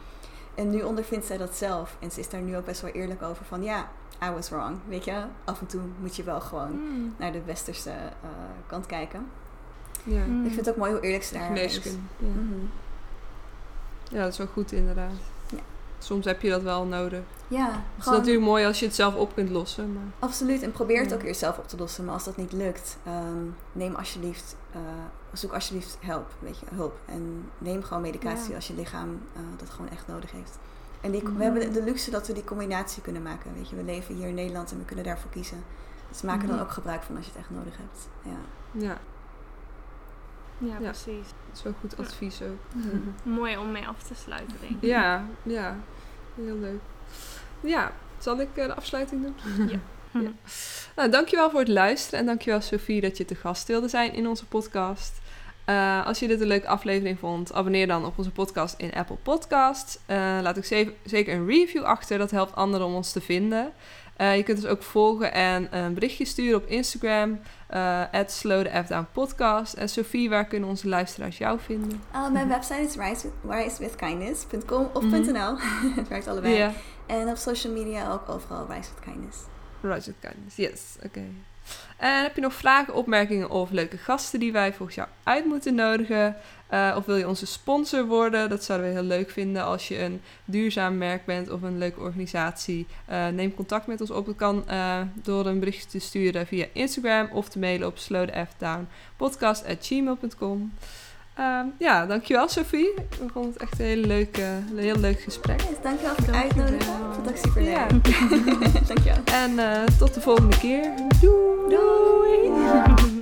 S3: En nu ondervindt zij dat zelf. En ze is daar nu ook best wel eerlijk over van, ja, I was wrong. Weet je, af en toe moet je wel gewoon
S4: Mm.
S3: naar de westerse eh, kant kijken.
S2: Ja.
S4: Mm.
S3: Ik vind het ook mooi hoe eerlijk ze daar is.
S2: Ja.
S3: Mhm.
S2: ja, dat is wel goed inderdaad. Soms heb je dat wel nodig.
S3: Ja,
S2: het is natuurlijk mooi als je het zelf op kunt lossen. Maar...
S3: Absoluut, en probeer het ook weer zelf op te lossen. Maar als dat niet lukt, ehm, neem alsjeblieft, uh, zoek alsjeblieft hulp, weet je, hulp. En neem gewoon medicatie als je lichaam uh, dat gewoon echt nodig heeft. En die, we hebben de luxe dat we die combinatie kunnen maken. Weet je, we leven hier in Nederland en we kunnen daarvoor kiezen. Dus maak er dan ook gebruik van als je het echt nodig hebt. Ja.
S2: Ja,
S4: ja, precies.
S2: Dat is wel goed advies ook.
S4: Mooi om mee af te sluiten, denk ik.
S2: Ja, ja. Heel leuk. Ja, zal ik eh, de afsluiting doen? Ja. ja. Nou, dankjewel voor het luisteren en dankjewel Sophie dat je te gast wilde zijn in onze podcast. Uh, als je dit een leuke aflevering vond, abonneer dan op onze podcast in Apple Podcasts. Uh, laat ook zeker een review achter, dat helpt anderen om ons te vinden. Uh, je kunt ons ook volgen en een berichtje sturen op Instagram. Uh, Slow the F Down Podcast. En Sophie, waar kunnen onze luisteraars jou vinden?
S3: Uh, mijn website is risewithkindness.com of mm .nl. het werkt allebei. Yeah. En op social media ook overal Rise with Kindness.
S2: Rise with Kindness, yes. Oké. En heb je nog vragen, opmerkingen of leuke gasten die wij volgens jou uit moeten nodigen? Uh, of wil je onze sponsor worden? Dat zouden we heel leuk vinden als je een duurzaam merk bent of een leuke organisatie. Uh, neem contact met ons op. Dat kan uh, door een berichtje te sturen via Instagram of te mailen op slowthefdownpodcast.gmail.com. Ehm, ja, dankjewel Sophie. We vonden het echt een, hele leuke, een heel leuk gesprek.
S3: Dankjewel voor het uitnodigen. Dat super dankjewel.
S2: En eh, tot de volgende keer. Doei!
S3: Doei.